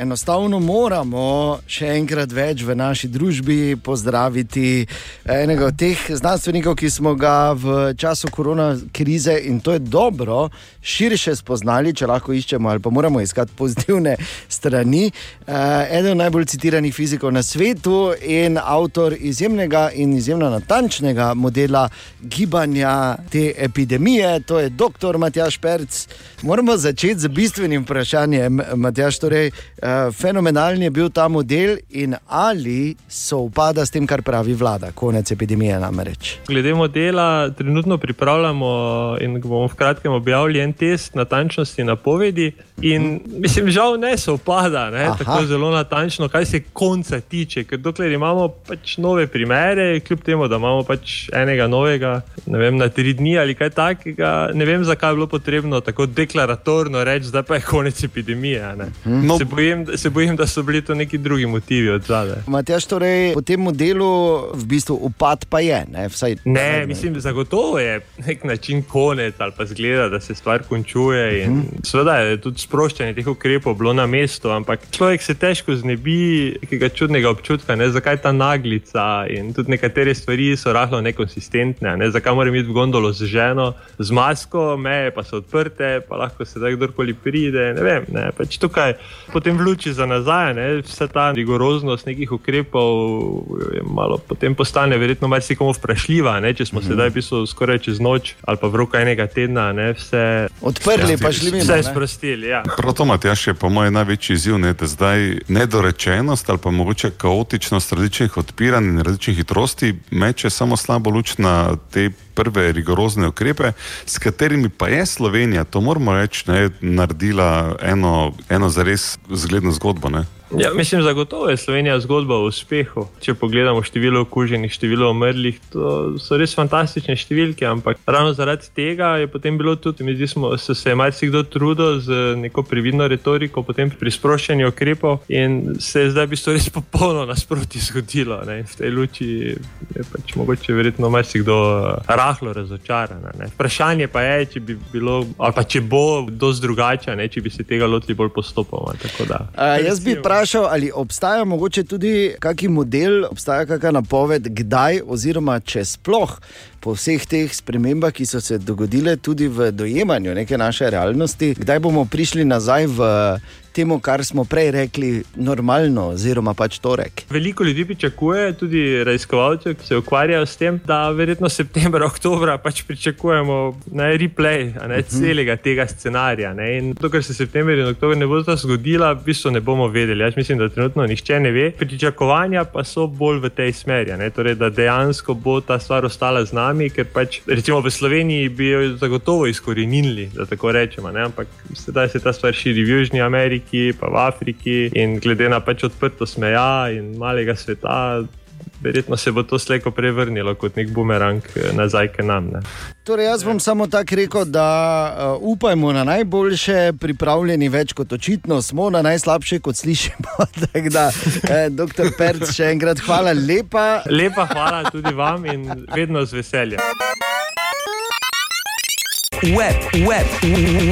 Enostavno moramo še enkrat več v naši družbi pozdraviti enega od teh znanstvenikov, ki smo ga v času korona krize in to je dobro, širše spoznali, če lahko iščemo ali pa moramo iskati pozitivne strani. Eh, Eden najbolj citiranih fizikov na svetu in avtor izjemnega in izjemno natančnega modela gibanja te epidemije, to je dr. Matjaš Perc. Moramo začeti z bistvenim vprašanjem, Matjaš. Torej, eh, fenomenalen je bil ta model in ali so upada s tem, kar pravi vlada, konec epidemije namreč. Glede modela, trenutno pripravljamo in bomo v kratkem objavili en test natančnosti napovedi. In mislim, žal ne se upada ne, Aha. tako zelo natančno, kaj se konca tiče. Ker dokler imamo pač nove primere, kljub temu, da imamo pač enega novega, ne vem, na tri dni ali kaj takega, ne vem, zakaj je bilo potrebno tako deklaratorno reči, da pa je konec epidemije. ne. No. Se, bojim, se bojim, da so bili to neki drugi motivi od zadaj. Matjaš, torej, po tem modelu v bistvu upad pa je. Ne, Vsaj, Ne, mislim, zagotovo je nek način konec ali pa zgleda, da se stvar končuje. In seveda je tudi sproščanje teh ukrepov bilo na mestu, ampak človek se težko znebi nekega čudnega občutka, ne, zakaj ta naglica in tudi nekatere stvari so rahlo nekonsistentne. Ne, zakaj moram iti v gondolo z ženo, z masko, meje pa so odprte, pa lahko se da kdorkoli pride. Ne vem, ne, pač tukaj potem v luči za nazaj, ne, vsa ta rigoroznost nekih ukrepov je malo potem postane verjetno marsikomu vprašljiva, ne, če smo mm -hmm. sedaj v bistvu skoraj čez noč ali pa v roku enega tedna ne, vse Odprli pa šli mimo, Vse ne. sprostili. Ja. Prav to, Matjaš, je po mojem največji izziv, ne, da zdaj nedorečenost ali pa mogoče kaotičnost različnih odpiranj in različnih hitrosti meče samo slabo luč na te prve rigorozne ukrepe, s katerimi pa je Slovenija, to moramo reči, ne, naredila eno, eno zares zgledno zgodbo. Ne. Ja, mislim, zagotovo je Slovenija zgodba o uspehu. Če pogledamo število okuženih, število umrlih, to so res fantastične številke, ampak ravno zaradi tega je potem bilo tudi, mi zdi, smo, so se marsikdo trudil z neko previdno retoriko, potem pri sproščanju ukrepov in se je zdaj v bistvu res popolno nasproti zgodilo. Ne. V tej luči je pač mogoče verjetno marsikdo eh, rahlo razočaran. a Ne. Vprašanje pa je, če bi bilo, ali pa če bo dosti drugače, ne, če bi se tega lotili bolj postopoma. Uh, jaz bi prav vprašal, ali obstaja mogoče tudi kakšen model, obstaja kakšna napoved, kdaj, oziroma če sploh po vseh teh spremembah, ki so se dogodile tudi v dojemanju neke naše realnosti, kdaj bomo prišli nazaj v temu, kar smo prej rekli, normalno, oziroma pač torek. Veliko ljudi pričakuje, tudi raziskovalcev, ki se ukvarjajo s tem, da verjetno septembra, oktobra pač pričakujemo na replay a ne, celega tega scenarija. Ne. In dokler se september in oktober ne bo to zgodila, v bistvu ne bomo vedeli. Jaz mislim, da trenutno nihče ne ve. Pričakovanja pa so bolj v tej smeri, ne, torej, da dejansko bo ta stvar ostala z nami, ker pač recimo v Sloveniji bi jo zagotovo izkoreninili, da tako rečemo. Ne. Ampak sedaj se ta stvar širi v Južni Ameriki, pa v Afriki in glede na pač odprtost meja in malega sveta. Verjetno se bo to slejko prevrnilo kot nek bumerang eh, nazaj k nam. Ne. Torej, jaz bom samo tako rekel, da uh, upajmo na najboljše, pripravljeni več kot očitno smo, na najslabše kot slišimo. Tako da, eh, doktor Perc, še enkrat hvala lepa. Lepa hvala tudi vam in vedno z veseljem. Web, web,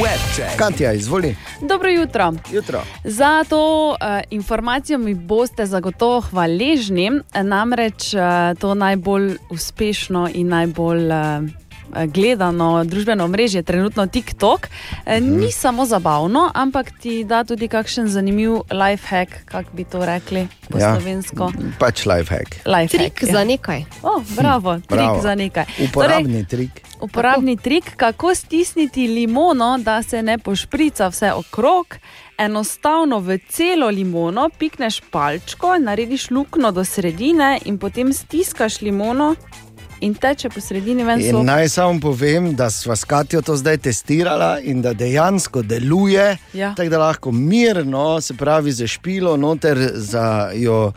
web check. Katja, izvoli. Dobro jutro. jutro. Za to uh, informacijo mi boste zagotovo hvaležni, namreč uh, to najbolj uspešno in najbolj. Uh, Gledano družbeno mrežje, trenutno TikTok, mhm. ni samo zabavno, ampak ti da tudi kakšen zanimiv life hack, kako bi to rekli po Ja. slovensko. Pač life hack. Life Trik hack, za nekaj. Oh, bravo, Hm, trik bravo. za nekaj. Uporabni trik. Uporabni trik, kako stisniti limono, da se ne pošprica vse okrog. Enostavno v celo limono pikneš palčko, narediš luknjo do sredine in potem stiskaš limono in teče po sredini ven In naj samo povem, da sva s Katijo to zdaj testirala in da dejansko deluje. Ja. Tako da lahko mirno, se pravi, za špilo, noter za jo.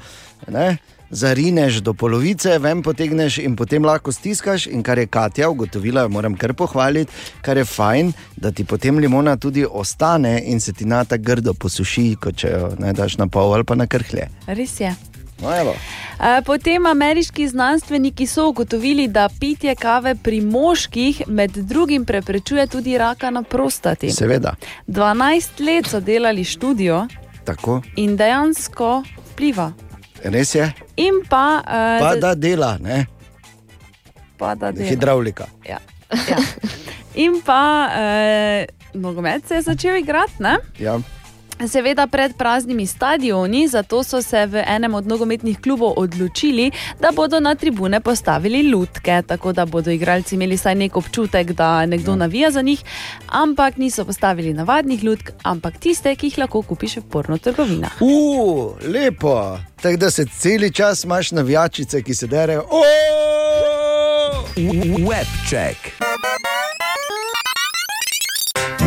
Ne? Zarineš do polovice, ven potegneš in potem lahko stiskaš. In kar je Katja ugotovila, moram kar pohvaliti, kar je fajn, da ti potem limona tudi ostane in se ti na ta grdo posuši, kot če jo ne daš na pol ali pa na krhlje. Res je. No, Potem ameriški znanstveniki so ugotovili, da pitje kave pri moških med drugim preprečuje tudi raka na prostati. Seveda, 12 let so delali študijo tako, in dejansko vpliva. Res je. In pa, uh, Pa da dela, ne? pa da dela. Hidravlika. Ja. Ja. In pa eh, nogomet se je začel igrati, ne? Ja. Seveda pred praznimi stadioni, zato so se v enem od nogometnih klubov odločili, da bodo na tribune postavili lutke, tako da bodo igralci imeli vsaj nek občutek, da nekdo navija za njih, ampak niso postavili navadnih lutk, ampak tiste, ki jih lahko kupiš v porno trgovinah. Uf, lepo. Tako da se cel čas imaš navijačice, ki se derejo. Web check.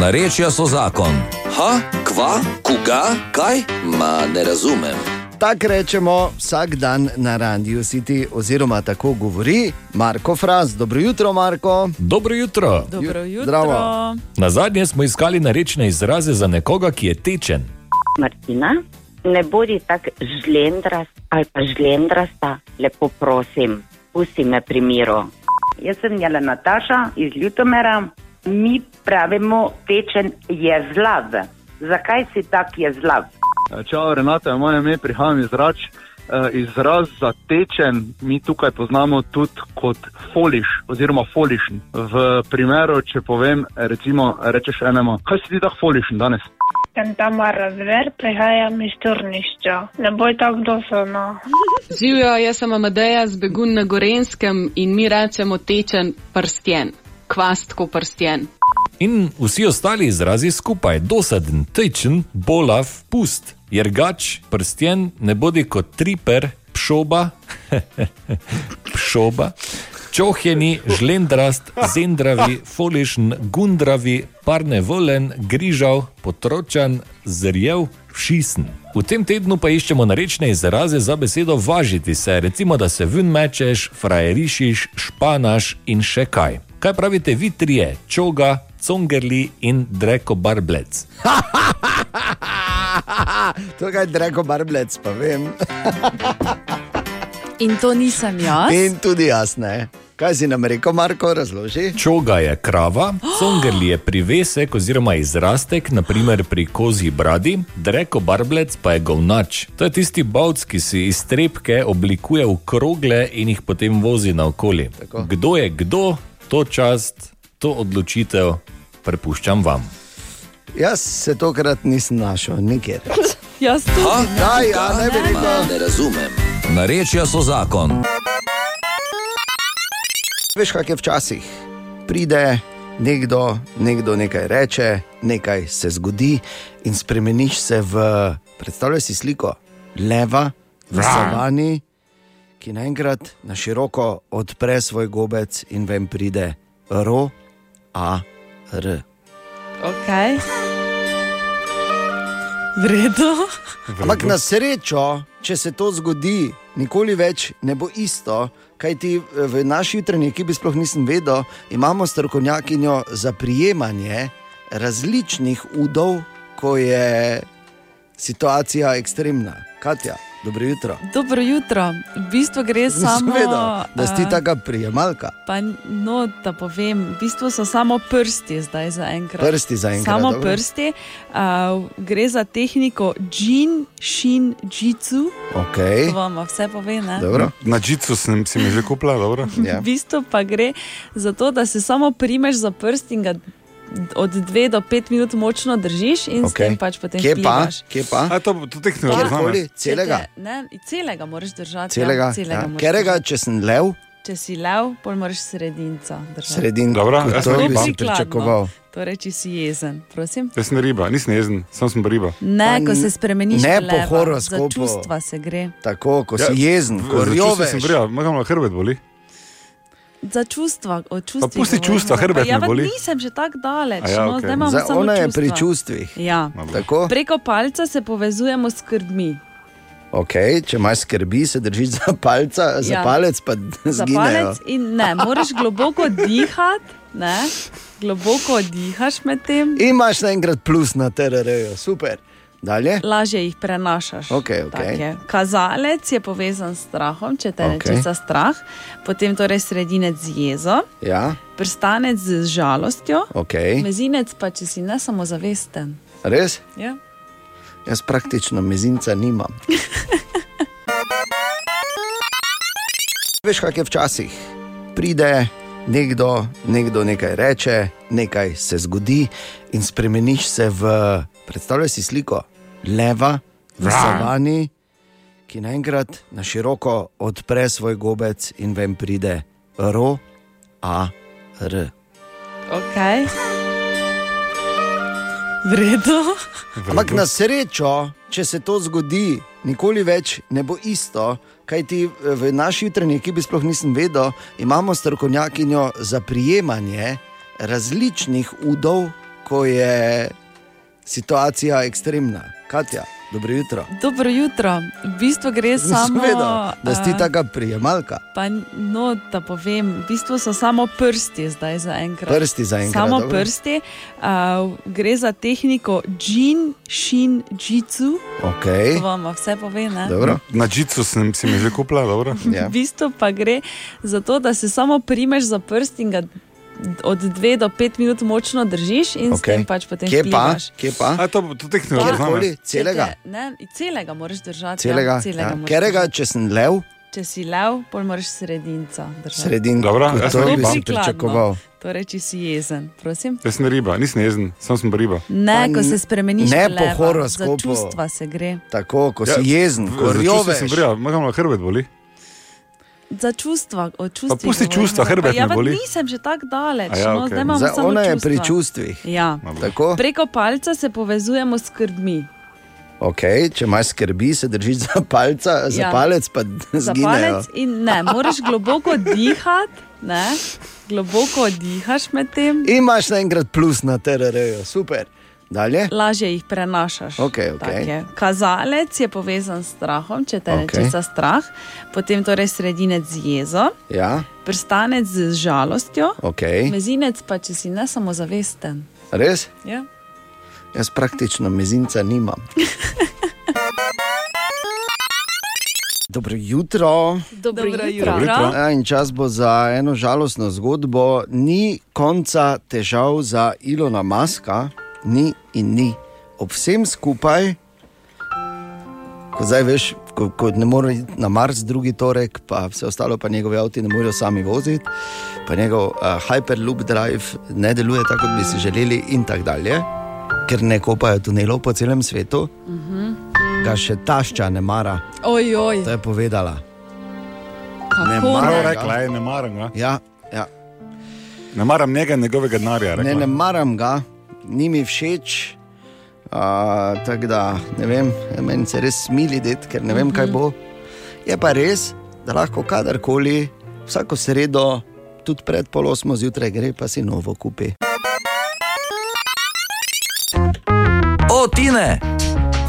Narečja so zakon. Ha, kva, koga, kaj? Ma ne razumem. Tako rečemo vsak dan na Randiju City, oziroma tako govori Marko Fras. Dobro jutro, Marko. Dobro jutro. Dobro jutro. Zdravo. Na zadnje smo iskali narečne izraze za nekoga, ki je tečen. Martina, ne bodi tako žlendrast ali pa žlendrasta, lepo prosim, pusti me pri miru. Jaz sem Jela Nataša iz Ljutomera. Mi pravimo tečen je zlav. Zakaj si tak je zlav? Čau, Renata, moje ime prihajam iz Rač. Eh, Izraz za tečen mi tukaj poznamo tudi kot foliš oziroma folišn. V primeru, če povem, recimo, rečeš enemu, kaj si ti tako folišn danes? Sem Tamara Zver, prihajam iz Turnišča. Ne boj tako doslovno. Živijo, jaz sem Amadeja z Begun na Gorenskem in mi rečemo tečen prstjen, kvastko prstjen. In vsi ostali izrazi skupaj, dosaden, tečen, bolav, pust, jergač, prstjen, ne bodi kot triper, pšoba, pšoba, čohjeni, žlendrast, zendravi, folišn, gundravi, parnevolen, grižav, potročan, zrjev, všisen. V tem tednu pa iščemo narečne izraze za besedo važiti se, recimo da se ven mečeš, frajerišiš, španaš in še kaj. Kaj pravite vi trije, čoga, congerli in dreko barblec? Tukaj je Dreko Barblec, pa vem. In to nisem jaz. In tudi jaz ne. Kaj si nam rekel, Marko, razloži? Čoga je krava, congerli je privesek oziroma izrastek, naprimer pri kozji bradi, dreko barblec pa je govnač. To je tisti bavc, ki si iz trepke oblikuje v krogle in jih potem vozi naokoli. Kdo je kdo, to čast, to odločitev prepuščam vam. Jaz se tokrat nisem našel nikjer. Jaz tudi. Ha? ne. Kaj, ja, ne rekel. Ma, ne razumem. Narečja so zakon. Veš, kak je včasih. Pride nekdo, nekdo nekaj reče, nekaj se zgodi in spremeniš se v, predstavljaj si sliko, leva v savani, ki naenkrat na široko odpre svoj gobec in ven pride ro, a, r. Okay. V redu. Ampak na srečo, če se to zgodi, nikoli več ne bo isto. Kaj ti v naši jutranji ekipi sploh nisem vedel, imamo strokovnjakinjo za prijemanje različnih udov, ko je situacija ekstremna. Katja, dobro jutro. Dobro jutro. V bistvu gre samo. Vedel, da si ti eh, taka prijemalka. Pa, no, da povem, v bistvu so samo prsti zdaj za enkrat. Prsti zaenkrat, Samo dobro. prsti. Uh, gre za tehniko Jin Shin Jitsu. Okay. To vam vse pove. Ne? Na džicu sem si mi že kupila, dobro. Ja. V bistvu pa gre za to, da se samo primeš za prst in ga od 2 do 5 minut močno držiš in okay. s tem pač potem Kje pa? Kje pa? A to, to tehniko Kjerkoli, celega. Če te- Ne, celega moraš držati. Celega, Ja, celega ja. moraš Kerega, če sem lev, Če si lev, pol moraš sredinca držati. sredin. Dobro, to jaz sem bi riba. si pričakoval. Torej, če si jezen, prosim. Jaz sem riba, nisem jezen, sam sem riba. Ne, Pa ko se spremeniš, ne po leva, horoskopu. Za čustva se gre. Tako, ko si jezen, ko Ja, za čustva sem rjoveš. riba, imam hrbet boli. Za čustva, o čustvih. pusti govorimo. čustva, hrbet Pa ja, me pa boli. Nisem že tako daleč. A ja, no, okej. zdaj imamo Zdaj, samo ona je čustva. pri čustvih. Ja. Tako? Preko palca se povezujemo s skrbmi. Okay, če imaš skrbi, se držiš za, palca, za Ja. palec, pa Za palec in ne, moraš globoko dihati, ne, globoko dihaš med tem. In imaš naenkrat plus na TRR-ju, super. Dalje. Lažje jih prenašaš. Okej. Tak je. Kazalec je povezan s strahom, če te okay. reče strah, potem torej sredinec z jezo, Ja, prstanec z žalostjo, okay. mezinec pa če si ne samozavesten. res? Ja. Jaz praktično mezinca nimam. Veš, kak je včasih. Pride nekdo, nekdo nekaj reče, nekaj se zgodi in spremeniš se v, predstavljaj si sliko, leva v savani, ki naenkrat na široko odpre svoj gobec in ven pride ro, a, r. Okay. V redu. Ampak na srečo, če se to zgodi, nikoli več ne bo isto. Kaj ti v naši jutranji ekipi sploh nisem vedel, imamo strokovnjakinjo za prijemanje različnih udov, ko je situacija ekstremna. Katja, dobro jutro. Dobro jutro. V bistvu gre samo. vedel, da si eh, taka prijemalka. Pa, no, da povem, v bistvu so samo prsti zdaj za enkrat. Prsti zaenkrat, Samo dobro. prsti. Uh, gre za tehniko Jin Shin Jitsu. Okay. To vam vse pove. Ne? Na džicu sem si mi že kupila, dobro. Ja. V bistvu pa gre za to, da se samo primeš za prst in ga od 2 do 5 minut močno držiš in okay. s tem pač potem Kje pa? Kje pa? A to, to tehniko Kjerkoli, Če celega. Ne, celega moraš držati. Celega, ja, celega ja. moraš Kerega, držati. če sem lev, Če si lev, pol moraš sredinca držati. sredin. Dobro, sem to bi si pričakoval. Torej, če si jezen, prosim. Jaz sem riba, nisem jezen, sam sem riba. Ne, Pa ko se spremeniš, ne po leva, horoskopu. Za čustva se gre. Tako, ko Ja, si jezen, ko za čustva sem rjoveš. riba, imam hrbet boli. Za čustva, o čustvih. pusti govorimo. čustva, hrbet Pa ja, pa boli. nisem že tako daleč. A ja, no, zdaj imamo Zdaj, samo ona je pri čustva. čustvih. Ja. Tako? Preko palca se povezujemo s skrbmi. Okay, če imaš skrbi, se držiš za, palca, za Ja. palec, pa Za zginejo. palec in ne, moraš globoko dihati, ne, globoko dihaš med tem. In imaš naenkrat plus na TRR-ju, super. Dalje. Lažje jih prenašaš. Okej, okej. Tak je. Kazalec je povezan s strahom, če te okay. reče strah, potem torej sredinec z jezo, Ja, prstanec z žalostjo, okay. mezinec pa če si ne samozavesten. res? Ja. Jaz praktično mezinca nimam. Dobro jutro. Dobro Dobro jutro. jutro. Ja, in čas bo za eno žalostno zgodbo. Ni konca težav za Ilona Maska, ni in ni. Ob vsem skupaj, ko zdaj veš, ko, ko ne more iti na Mars drugi torek, pa vse ostalo, pa njegovi avti ne morejo sami voziti, pa njegov uh, Hyperloop Drive ne deluje tako, kot bi si želeli, in tako dalje, ker ne kopajo tunelov po celem svetu, ga še tašča ne mara. Oj, oj. To je povedala. Ne Kako mara Prav ga. rekla je, ne maram ga. Ja, ja. Ne maram njega, njegovega denarja. Ne, ne maram ga, ni mi všeč. Uh, tako da ne vem, meni se res smili, det, ker ne vem, kaj bo. Je pa res, da lahko kadarkoli, vsako sredo, tudi pred pol osmo zjutraj, gre pa si novo kupi. O, Tine!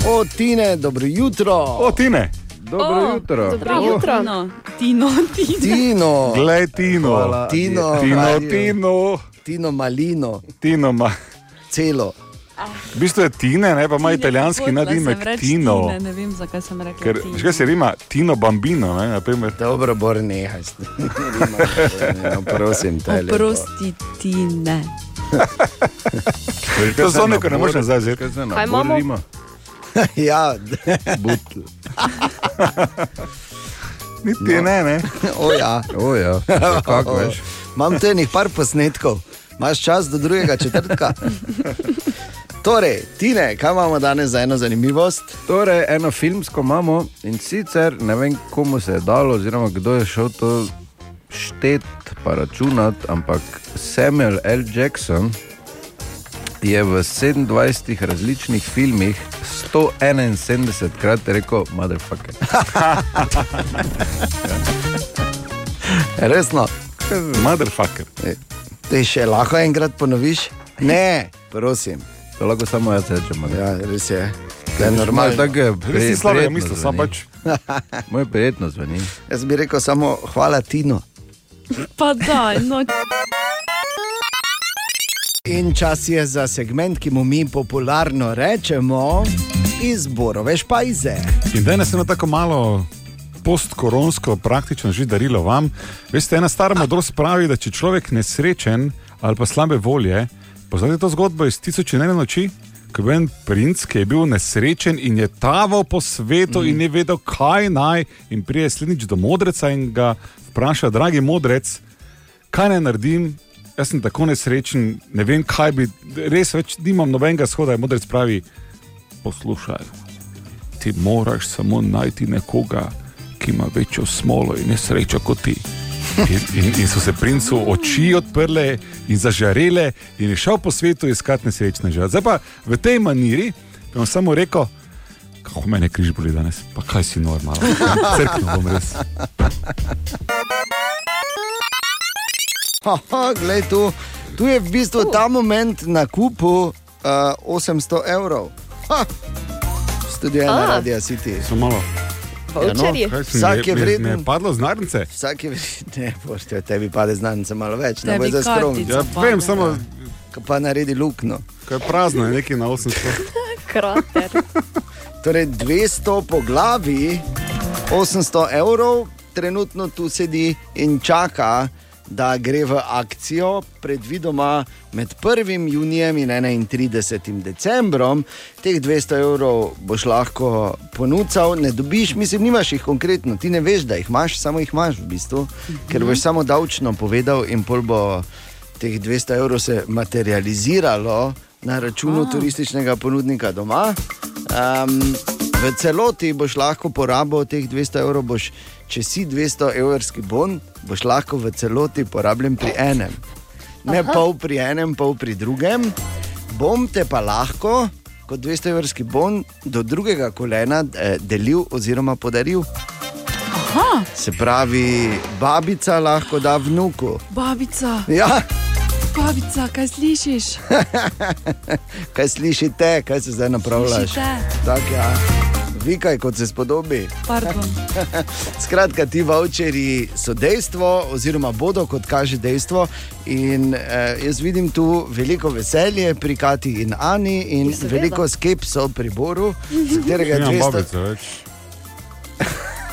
O, Tine, dobro jutro. O, Tine! Dobro O, jutro. Dobro jutro. No, Tino, Tino. Tino, Glej, Tino. Hvala. Tino, Tino. Tino. Tino Malino, Tino ma. Celo. V bistvu je Tine, ne pa ima italijanski nadimek Tino. Ne, ne vem, zakaj sem rekla. Ker, Tino. veš kaj se rima? Tino Bambino, ne, na primer. Dobro, bor nehaj. No, prosim te. Oprosti, Tine. To so neko, ne moreš nazaj vzeti. Kaj imamo? ja, Niti ne, ne. o ja. O, ja, kako veš. Imam tu enih par posnetkov, imaš čas do drugega četrtka. Torej, Tine, kaj imamo danes za eno zanimivost? Torej, eno filmsko imamo in sicer ne vem, komu se je dalo, oziroma kdo je šel to štet pa računat, ampak Samuel L. Jackson je v 27 različnih filmih 171 krat rekel: Motherfucker. Resno. Motherfucker. Te še lahko enkrat ponoviš? Ne, prosim. To lahko samo jaz rečem. Ja, res je. To je normalno. Tako je Res si slabega prijetno misli, sam zveni. pač. Moj prijetno zveni. Jaz bi rekel samo hvala Tino. Pa daj, no. In čas je za segment, ki mu mi popularno rečemo izborove špajze. In danes je eno tako malo postkoronsko praktično že darilo vam. Veste, ena stara modrost pravi, da če človek nesrečen ali pa slabe volje, poznate to zgodbo iz Tisoč in ene noči? Ko je bil en princ, ki je bil nesrečen in je taval po svetu mm. in ni vedel, kaj naj, in prije slednjič do modreca in ga vpraša, dragi modrec, kaj naj naredim, jaz sem tako nesrečen, ne vem, kaj bi, res več nimam nobenega shoda. In modrec pravi, poslušaj, ti moraš samo najti nekoga, ki ima večjo smolo in nesrečo kot ti. In, in, in so se princu oči odprle in zažarele, in je šel po svetu iskati nesrečne žene. Zdaj pa v tej maniri bi vam samo rekel, kako me je križ boli danes, pa kaj si normalno, crkno bom res. Haha, glej tu, tu je v bistvu ta moment na kupu uh, 800 evrov. Ha! Studio ena A. radia City. Samo malo. Voucherji. Kaj sem, Vsak je vreden. je padlo z narnice. Vsak je vreden, ne, pošte, tebi pade znance malo več, ne Tebi bo zdaj skromni. kartica Ja, vem, samo Pa naredi lukno. kaj je prazno, je nekaj na 800. Krater. Torej 200 po glavi, 800 evrov, trenutno tu sedi in čaka, da gre v akcijo, predvidoma med 1. junijem in 31. decembrom. Teh 200 evrov boš lahko ponudil, ne dobiš, mislim, nimaš jih konkretno, ti ne veš, da jih imaš, samo jih imaš v bistvu, ker boš samo davčno povedal in pol bo teh 200 evrov se materializiralo na računu turističnega ponudnika doma. Um, v celoti boš lahko porabil teh 200 evrov, boš, če si 200 evrski bon, boš lahko v celoti porabljen pri enem. Ne Aha. pol pri enem, pol pri drugem. Bom te pa lahko, kot 200 evrski bon, do drugega kolena eh, delil oziroma podaril. Aha, Se pravi, babica lahko da vnuku. babica, Ja, babica, kaj slišiš? kaj slišite, kaj se zdaj napravljaš? Slišite? Tak, ja. Vikaj, kot se spodobi. Pardon. Skratka, ti voucheri so dejstvo, oziroma bodo, kot kaže dejstvo. In eh, jaz vidim tu veliko veselje pri Kati in Ani, in seveda. veliko skepso pri Boru, z katerega je Nimam 200, babice več.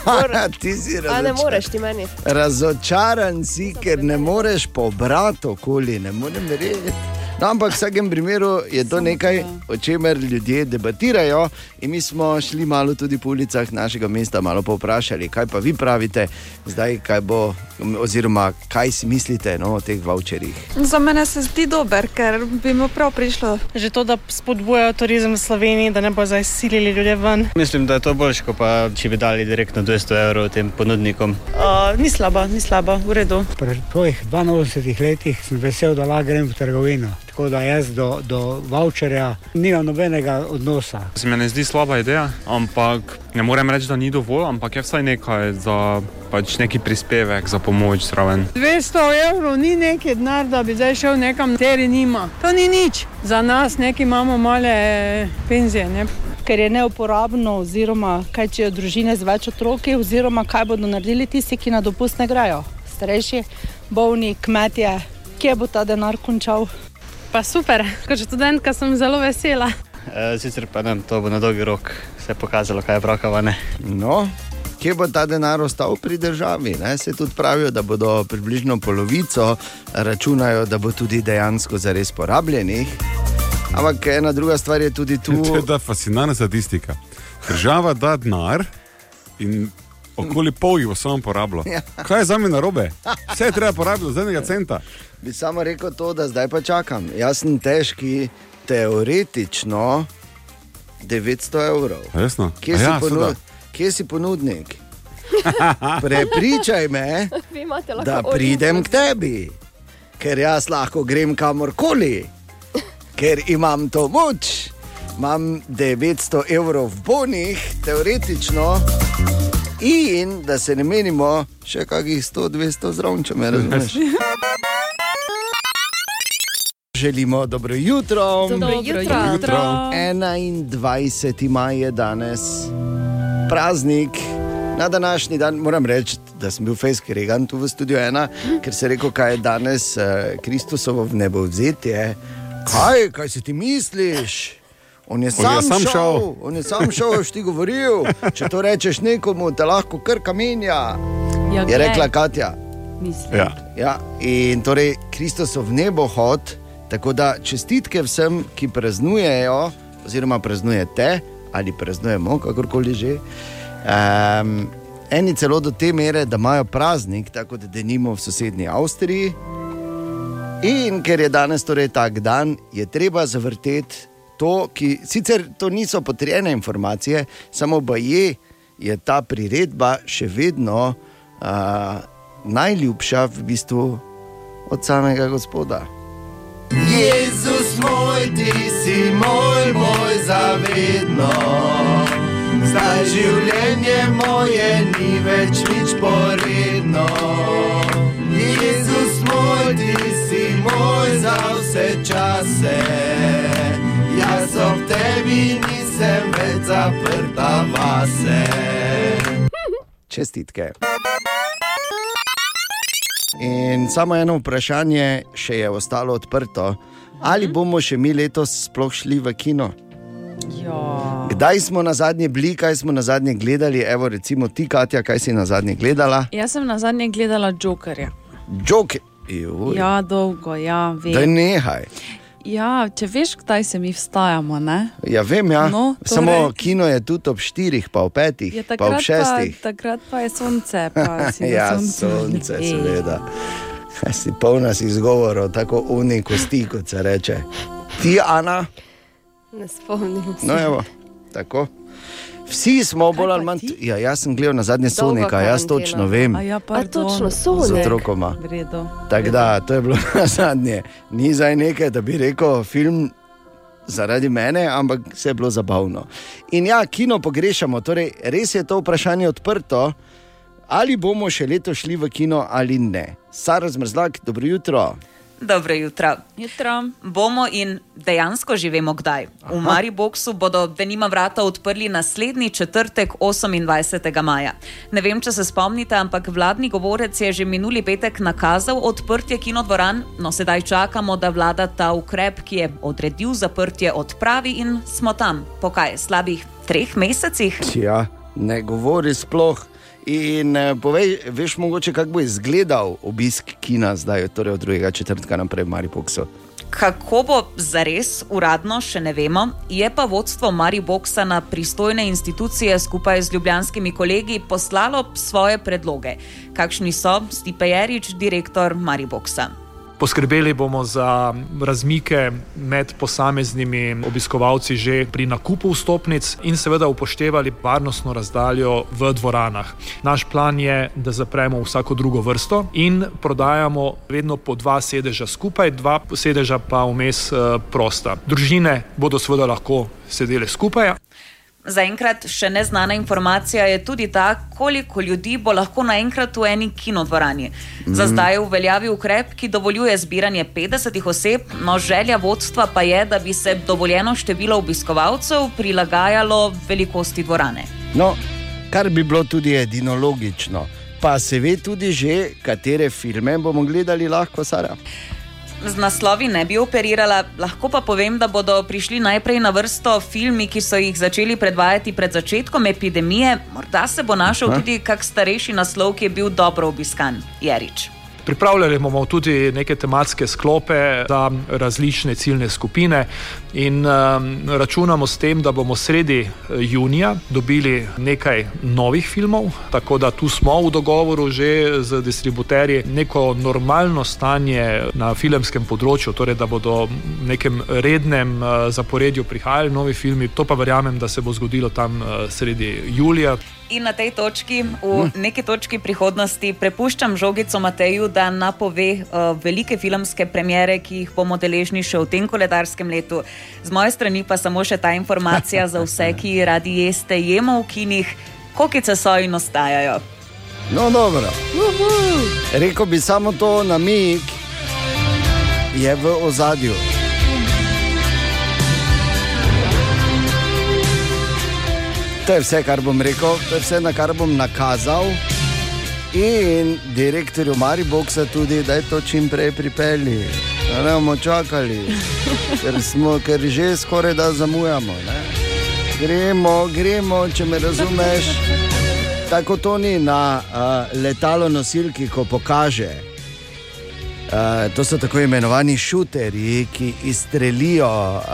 Ja, ti si A ne razočaran. moreš ti meni. Razočaran si, ker ne moreš pobrati okoli, ne morem verjeti. No, ampak v vsakem primeru je to nekaj, o čemer ljudje debatirajo. In mi smo šli malo tudi po ulicah našega mesta, malo povprašali, kaj pa vi pravite, zdaj, kaj bo, oziroma kaj si mislite no, o teh voucherjih. Za mene se zdi dober, ker bi mu prav prišlo. Že to, da spodbujajo turizem v Sloveniji, da ne bo zdaj silili ljudi ven. Mislim, da je to boljše, kot pa če bi dali direktno 200 evrov tem ponudnikom. Uh, ni slabo, ni slabo, v redu. Pri svojih 82 letih sem vesel, da lahko grem v trgovino. Tako da jaz do, do voucherja nimam nobenega odnosa. Se mi ne zdi slaba ideja, ampak ne morem reči, da ni dovolj, ampak je vsaj nekaj za pač neki prispevek za pomoč zraven. 200 evrov ni neki denar, da bi zdaj šel nekam, teri nima. To ni nič. Za nas neki imamo male eh, penzije. Ne? Ker je neuporabno, oziroma kaj če je družine z več otroki, oziroma kaj bodo naredili tisti, ki na dopust ne grejo. Starejši, bolni, kmetje, kje bo ta denar končal? Pa super, kot študentka sem zelo vesela. E, sicer pa ne, to bo na dolgi rok se pokazalo, kaj je brakavane. No, kje bo ta denar ostal pri državi? Ne? Se tudi pravijo, da bodo približno polovico računajo, da bo tudi dejansko zares porabljenih. Ampak ena druga stvar je tudi tu. To je ta fascinantna statistika. Država da denar in okoli pol jih samo porabilo. Ja. Kaj je za me narobe? Vse je treba porabiti z enega centa. Bi samo rekel to, da zdaj pa čakam. Jaz sem težki, teoretično 900 evrov. Resno? Kje, A si ja, ponud, seveda. kje si ponudnik? Prepričaj me, da pridem k tebi, ker jaz lahko grem kamorkoli, ker imam to moč. Imam 900 evrov v bonih, teoretično, in da se ne menimo, še kakih 100-200 zraven, če me razumeš. Želimo dobro jutro. Dobro jutro. Dobro jutro. 21. maj je danes praznik. Na današnji dan moram reči, da sem bil fejsk regan tu v studiu ena, ker se je rekel, kaj je danes uh, Kristusovo v nebo vzetje. Kaj, kaj si ti misliš? On je sam, je sam šel, šel. on je sam šel, veš ti govoril. Če to rečeš nekomu, te lahko kar kamenja. Ja, je rekla Katja. Mislim. Ja. Ja, in torej Kristusov nebohod, tako da čestitke vsem, ki praznujejo, oziroma praznujete ali praznujemo, kakorkoli že. Um, eni celo do te mere, da imajo praznik, tako da denimo v sosednji Avstriji. In ker je danes torej tak dan, je treba zavrteti to, ki sicer to niso potrjene informacije, samo baje je ta priredba še vedno uh, najljubša v bistvu od samega Gospoda. Jezus moj, ti si moj, moj zavedno. Zdaj življenje moje ni več nič poredno. Jezus moj, ti si moj za vse čase. Jaz ob tebi nisem več zaprta vase. Čestitke. In samo eno vprašanje še je ostalo odprto. Ali bomo še mi letos sploh šli v kino? Ja. Kdaj smo na zadnje bili, kaj smo na zadnje gledali? Evo, recimo ti, Katja, kaj si na zadnje gledala? Jaz sem na zadnje gledala Jokerja. Joke. Juj, Ja, dolgo, ja, da vem. nehaj. Ja, če veš, kdaj se mi vstajamo, ne? Ja, vem, ja. No, torej- Samo kino je tudi ob štirih, pa ob petih, Je pa ob takrat, pa, šestih. takrat pa je sonce. Pa ja, sonce, Ej. seveda. Kaj si polna si izgovorov, tako uni kosti, kot se reče. Ti, Ana, Ne spomnim se. no evo, tako. Vsi smo bolj ali manj. Ja, jaz sem gledal na zadnje Sonika, jaz točno vem. A ja, A pardon. točno, Z Sonek. otrokoma. V redu. Tako da, to je bilo na zadnje. Ni zdaj nekaj, da bi rekel film zaradi mene, ampak se je bilo zabavno. In ja, kino pogrešamo, torej res je to vprašanje odprto, ali bomo še leto šli v kino ali ne. Sara zmrzlak, dobro jutro. Dobro jutro. Jutro. Bomo in dejansko že vemo kdaj. V Mariboku bodo denima vrata odprli naslednji četrtek, 28. maja. Ne vem, če se spomnite, ampak vladni govorec je že minuli petek nakazal odprtje kinodvoran, no sedaj čakamo, da vlada ta ukrep, ki je odredil zaprtje, odpravi in smo tam. Po kaj? Slabih treh mesecih? Ja, ne govori sploh. In eh, povej, veš mogoče, kako bo izgledal obisk kina zdaj, torej od 2. četrtka naprej v Maripoksu. Kako bo zares, uradno še ne vemo, je pa vodstvo Mariboka na pristojne institucije skupaj z ljubljanskimi kolegi poslalo svoje predloge. Kakšni so, Stipe Jarič, direktor Mariboka. Poskrbeli bomo za razmike med posameznimi obiskovalci že pri nakupu vstopnic in seveda upoštevali varnostno razdaljo v dvoranah. Naš plan je, da zapremo vsako drugo vrsto in prodajamo vedno po dva sedeža skupaj, dva sedeža pa vmes eh, prosta. Družine bodo seveda lahko sedele skupaj. Zaenkrat še neznana informacija je tudi ta, koliko ljudi bo lahko naenkrat v eni kinodvorani. Za Mhm. zdaj je v veljavi ukrep, ki dovoljuje zbiranje 50 oseb, no želja vodstva pa je, da bi se dovoljeno število obiskovalcev prilagajalo velikosti dvorane. No, kar bi bilo tudi edino logično. Pa se ve tudi že, katere filme bomo gledali lahko, Sara. Z naslovi ne bi operirala, lahko pa povem, da bodo prišli najprej na vrsto filmi, ki so jih začeli predvajati pred začetkom epidemije. Morda se bo našel Aha. tudi kak starejši naslov, ki je bil dobro obiskan, Jarič. Pripravljali bomo tudi neke tematske sklope za različne ciljne skupine in um, računamo s tem, da bomo sredi eh, junija dobili nekaj novih filmov, tako da tu smo v dogovoru že z distributerji neko normalno stanje na filmskem področju, torej da bodo v nekem rednem uh, zaporedju prihajali novi filmi, to pa verjamem, da se bo zgodilo tam uh, sredi julija. In na tej točki, v neki točki prihodnosti, prepuščam žogico Mateju, da napove uh, velike filmske premjere, ki jih bomo deležni še v tem koledarskem letu. Z moje strani pa samo še ta informacija za vse, ki radi jeste jemo v kinih, kokice so in ostajajo. No, dobro. Rekl bi samo to namig, je v ozadju. To je vse, kar bom rekel, to je vse, na kar bom nakazal. In direktorju Mariboka tudi, da je to čim prej pripelji. Da ne bomo čakali, ker, smo, ker že skoraj da zamujamo. Ne? Gremo, gremo, če me razumeš. Tako to ni na uh, letalo nosilki, ko pokaže. Uh, to so tako imenovani šuterji, ki izstrelijo uh,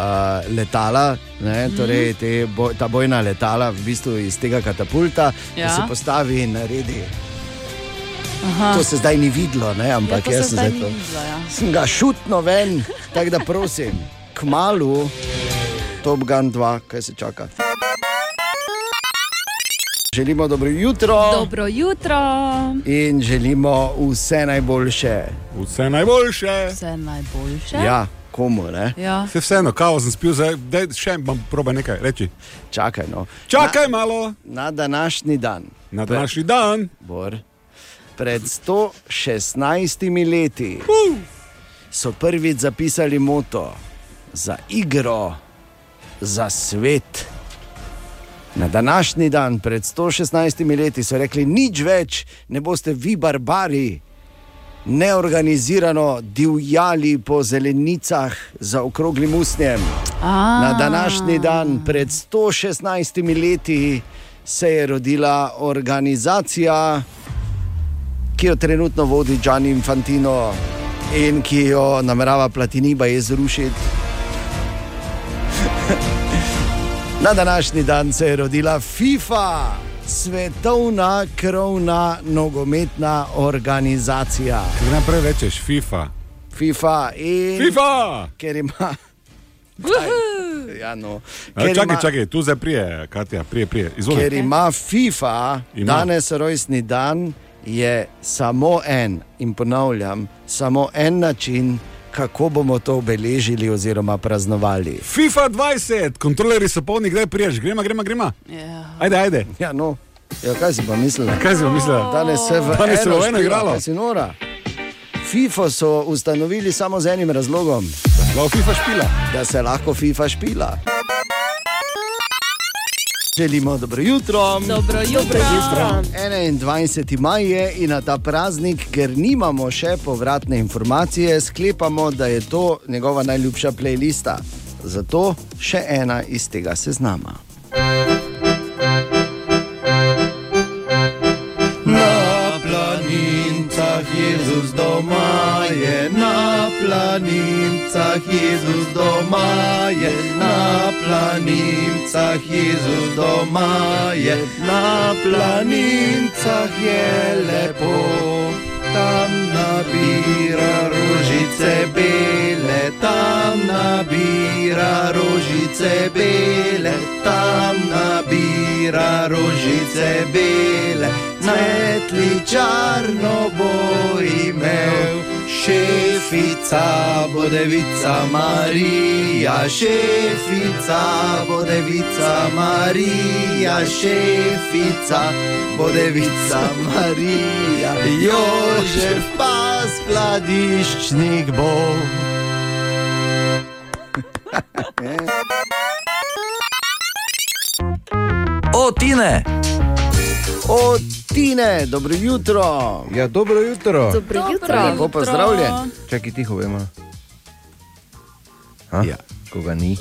letala, ne, torej te boj, ta bojna letala, v bistvu iz tega katapulta, ja. Ja. ki se postavi in naredi. Aha. To se zdaj ni videlo, ne, ampak Ja, jaz sem zdaj ni to. videlo, ja. Sem ga šutno ven, tako da prosim, k malu, Top Gun 2, kaj se čaka. Želimo dobro jutro. Dobro jutro. In želimo vse najboljše. Vse najboljše. Vse najboljše. Ja, komu ne? Ja. Se vseeno, kao sem spil, zdaj daj, še bom proba nekaj reči. Čakaj, no. Čakaj na, malo. Na današnji dan. Na današnji dan. Bor, pred 116 leti so prvič zapisali moto za igro, za svet. Na današnji dan, pred 116 leti, so rekli: nič več, ne boste vi barbari, neorganizirano divjali po zelenicah za okroglim usnjem. A. Na današnji dan, pred 116 leti, se je rodila organizacija, ki jo trenutno vodi Gianni Infantino in ki jo namerava Platiniba izrušiti. Na današnji dan se je rodila FIFA, svetovna krovna nogometna organizacija. Kaj naprej rečeš, FIFA. FIFA in. FIFA! Ker ima. Ja, no. Ker čakaj, ima- čakaj, tu zdaj prije, Katja, prije, prije. Izvoli. Ker ima FIFA Ima. danes rojstni dan, je samo en, in ponavljam, samo en način, kako bomo to obeležili oziroma praznovali. FIFA 20, kontrolerji so polni, kdaj priješ, gremo, gremo, gremo. Yeah. Ajde, ajde. Ja, no. Ja, kaj si pa mislila? Kaj si pa mislila? Danes se v Danes se eno eno igralo. kaj si nora. FIFA so ustanovili samo z enim razlogom. Da FIFA špila. Da se lahko FIFA špila. Želimo dobro jutro. Dobro jutro. 21. maj je in na ta praznik, ker nimamo še povratne informacije, sklepamo, da je to njegova najljubša playlista. Zato še ena iz tega seznama. Doma je na planincah, Jezus doma je na planincah, Jezus doma je na planincah je lepo. Tam nabira rožice bele, tam nabira rožice bele, tam nabira rožice bele, svetli čarno bo imel. Šefica bo devica Marija, šefica bo devica Marija, šefica bo devica Marija, Jožef pa skladiščnik bo. O, Tine! O, Tine, dobro jutro. Ja, dobro jutro. Dobro jutro. Lepo pozdravljen. Čakaj, tiho vemo. Ja. Koga ni?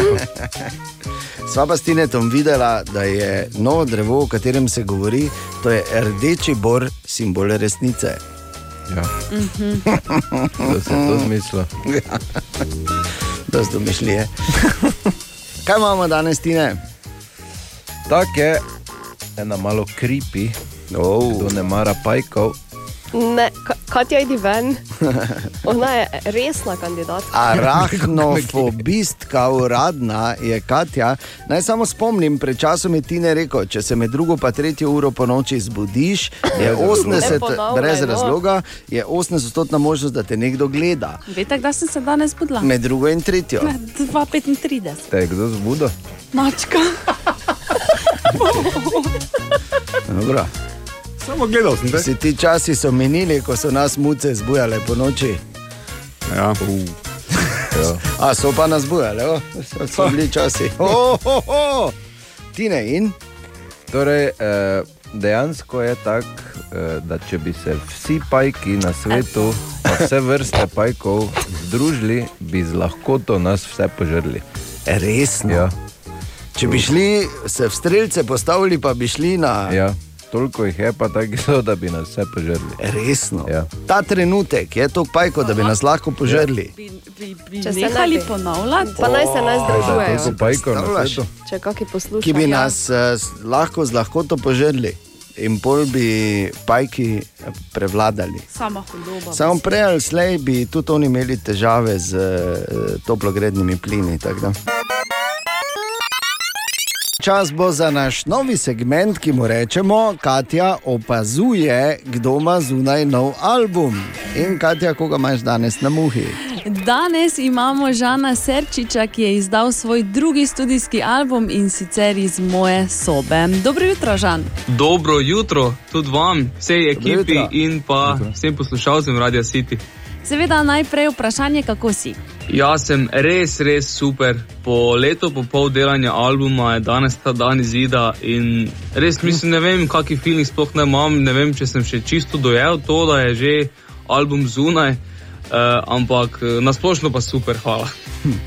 Sva pa s Tinetom videla, da je novo drevo, o katerem se govori, to je rdeči bor, simbol resnice. Ja. Mhm. To se to zmislilo. Ja. Dosti domišljije. Kaj imamo danes, Tine? Tako je, ena malo kripi, oh. kdo ne mara pajkov. Ne, Ka- Katja, idi ven. Ona je resna kandidatka. Arachnofobistka uradna je Katja. Naj samo spomnim, pred časom je Tine rekel, če se med drugo pa tretjo uro po noči zbudiš, je Ne 80, ponavljaj, brez no. razloga, je 80-odstotna možnost, da te nekdo gleda. Veste, kdaj sem se danes budila? Med drugo in tretjo. Na 2,35. Te je kdo zbudil? Mačka. Dobro. Samo gledal sem te. Vsi ti časi so minili, ko so nas muce zbujale po noči. Ja. A so pa nas bujale, o, so, so bili časi. Oh, oh, oh. Tine in? Torej, eh, dejansko je tako, eh, da če bi se vsi pajki na svetu, pa vse vrste pajkov združili, bi z lahkoto nas vse požrli. Resno. Ja. Če bi šli se v strelce postavili, pa bi šli na. Ja. Toliko jih je pa tako, zelo, da bi nas vse požrli. Resno. Ja. Ta trenutek je to pajko, da bi nas lahko požrli. Bi, bi, bi Če se nehali ponavljati? Pa naj se ne združujejo. Toliko pajkov na Predstavljaš? svetu. Če kakšni poslušajo. Ki bi nas uh, lahko z lahkoto požrli. In pol bi pajki eh, prevladali. Sama hudoba. Samo prej ali slej bi tudi oni imeli težave z uh, toplogrednimi plini. tako da. Čas bo za naš novi segment, ki mu rečemo, Katja opazuje, kdo ima zunaj nov album. In Katja, koga imaš danes na muhi? Danes imamo Žana Serčiča, ki je izdal svoj drugi studijski album in sicer iz moje sobe. Dobro jutro, Žan. Dobro jutro tudi vam, vsej ekipi in pa vsem poslušalcem Radia City. Seveda najprej vprašanje, kako si. Jaz sem res, res super. Po letu in pol delanja albuma je danes ta dan izida in res mislim, ne vem, kakšen feeling sploh ne imam, ne vem, če sem še čisto dojel to, da je že album zunaj, uh, ampak eh, nasplošno pa super, hvala.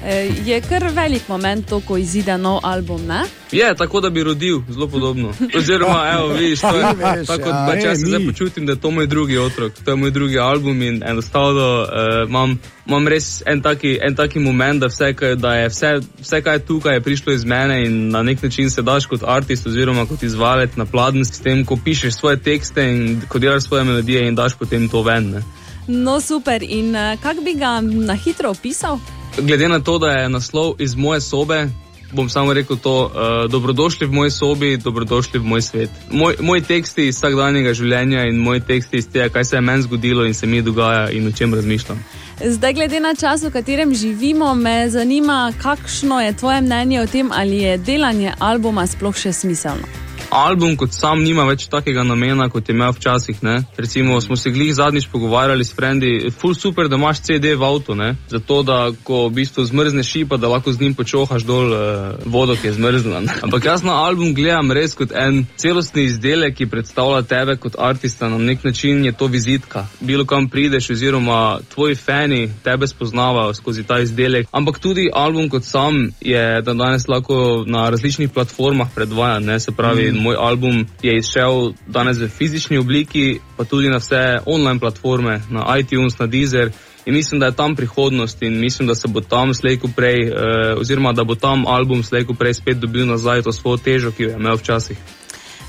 E, Je kar velik moment, to, ko izide nov album. Ne? Je tako, da bi rodil, zelo podobno. Oziroma, evo, vidiš, to je veš, tako, ja, da e, če se zdaj počutim, da je to moj drugi otrok, to je moj drugi album in enostavno uh, imam, imam res en taki, en taki moment, da, vse, da je vse, vse, kar je tukaj, je prišlo iz mene in na nek način se daš kot artist oziroma kot izvalec na pladen s tem, ko pišeš svoje tekste in ko delaš svoje melodije in daš potem to ven. Ne. No, super. In uh, kako bi ga na hitro opisal? Glede na to, da je naslov iz moje sobe, bom samo rekel to: uh, dobrodošli v moji sobi, dobrodošli v moj svet. Moj, moj teksti iz vsakdanjega življenja in moj teksti iz tega, kaj se je meni zgodilo in se mi dogaja in o čem razmišljam. Zdaj, glede na čas, v katerem živimo, me zanima, kakšno je tvoje mnenje o tem, ali je delanje albuma sploh še smiselno. Album kot sam nima več takega namena, kot je imel včasih. Ne? Recimo, smo se glih zadnjič pogovarjali s frendi, ful super, da imaš CD v avtu, ne? zato da ko v bistvu zmrzne šipa, da lahko z njim počohaš dol uh, vodo, ki je zmrzla. ne. Ampak jaz na album gledam res kot en celostni izdelek, ki predstavlja tebe kot artista. Na nek način je to vizitka. Bilo kam prideš, oziroma tvoji fani tebe spoznavajo skozi ta izdelek. Ampak tudi album kot sam je, da danes lahko na različnih platformah predvajan, ne? se pravi Mm. Moj album je izšel danes v fizični obliki, pa tudi na vse online platforme, na iTunes, na Deezer. In mislim, da je tam prihodnost in mislim, da se bo tam slejko prej, eh, oziroma da bo tam album slejko prej spet dobil nazaj to svojo težo, ki jo je imel včasih.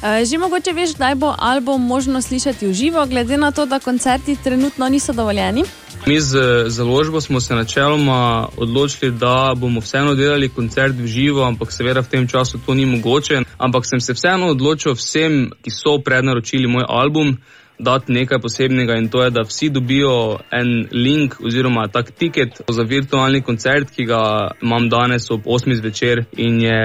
Eh, Že mogoče veš, kdaj bo album možno slišati v živo, glede na to, da koncerti trenutno niso dovoljeni. Mi z založbo smo se načeloma odločili, da bomo vseeno delali koncert v živo, ampak seveda v tem času to ni mogoče. Ampak sem se vseeno odločil vsem, ki so prednaročili moj album, dati nekaj posebnega in to je, da vsi dobijo en link oziroma tak tiket za virtualni koncert, ki ga imam danes ob 8. zvečer in je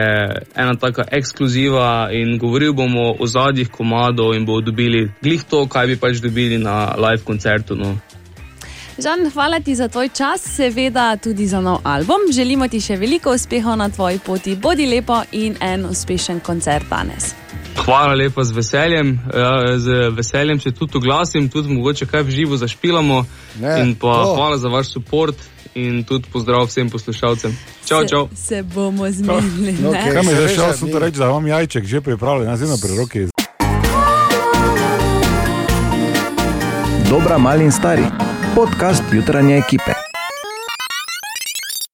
ena taka ekskluziva in govoril bomo o zadnjih komadov in bodo dobili glih to, kaj bi pač dobili na live koncertu. No. Žan, hvala ti za tvoj čas, seveda tudi za nov album. Želimo ti še veliko uspehov na tvoji poti. Bodi lepo in en uspešen koncert danes. Hvala lepa z veseljem. Ja, z veseljem se tudi oglasim, tudi mogoče kaj v živo zašpilamo. Ne, in pa to. hvala za vaš podpor in tudi pozdrav vsem poslušalcem. Čau, čau. Se, se bomo zmenili. No, okej. Kaj mi se veš, šel, sem to reči, da imam jajček že pripravljen, jaz vedno pri roki. Dobra, mali in stari. Podcast jutranje ekipe.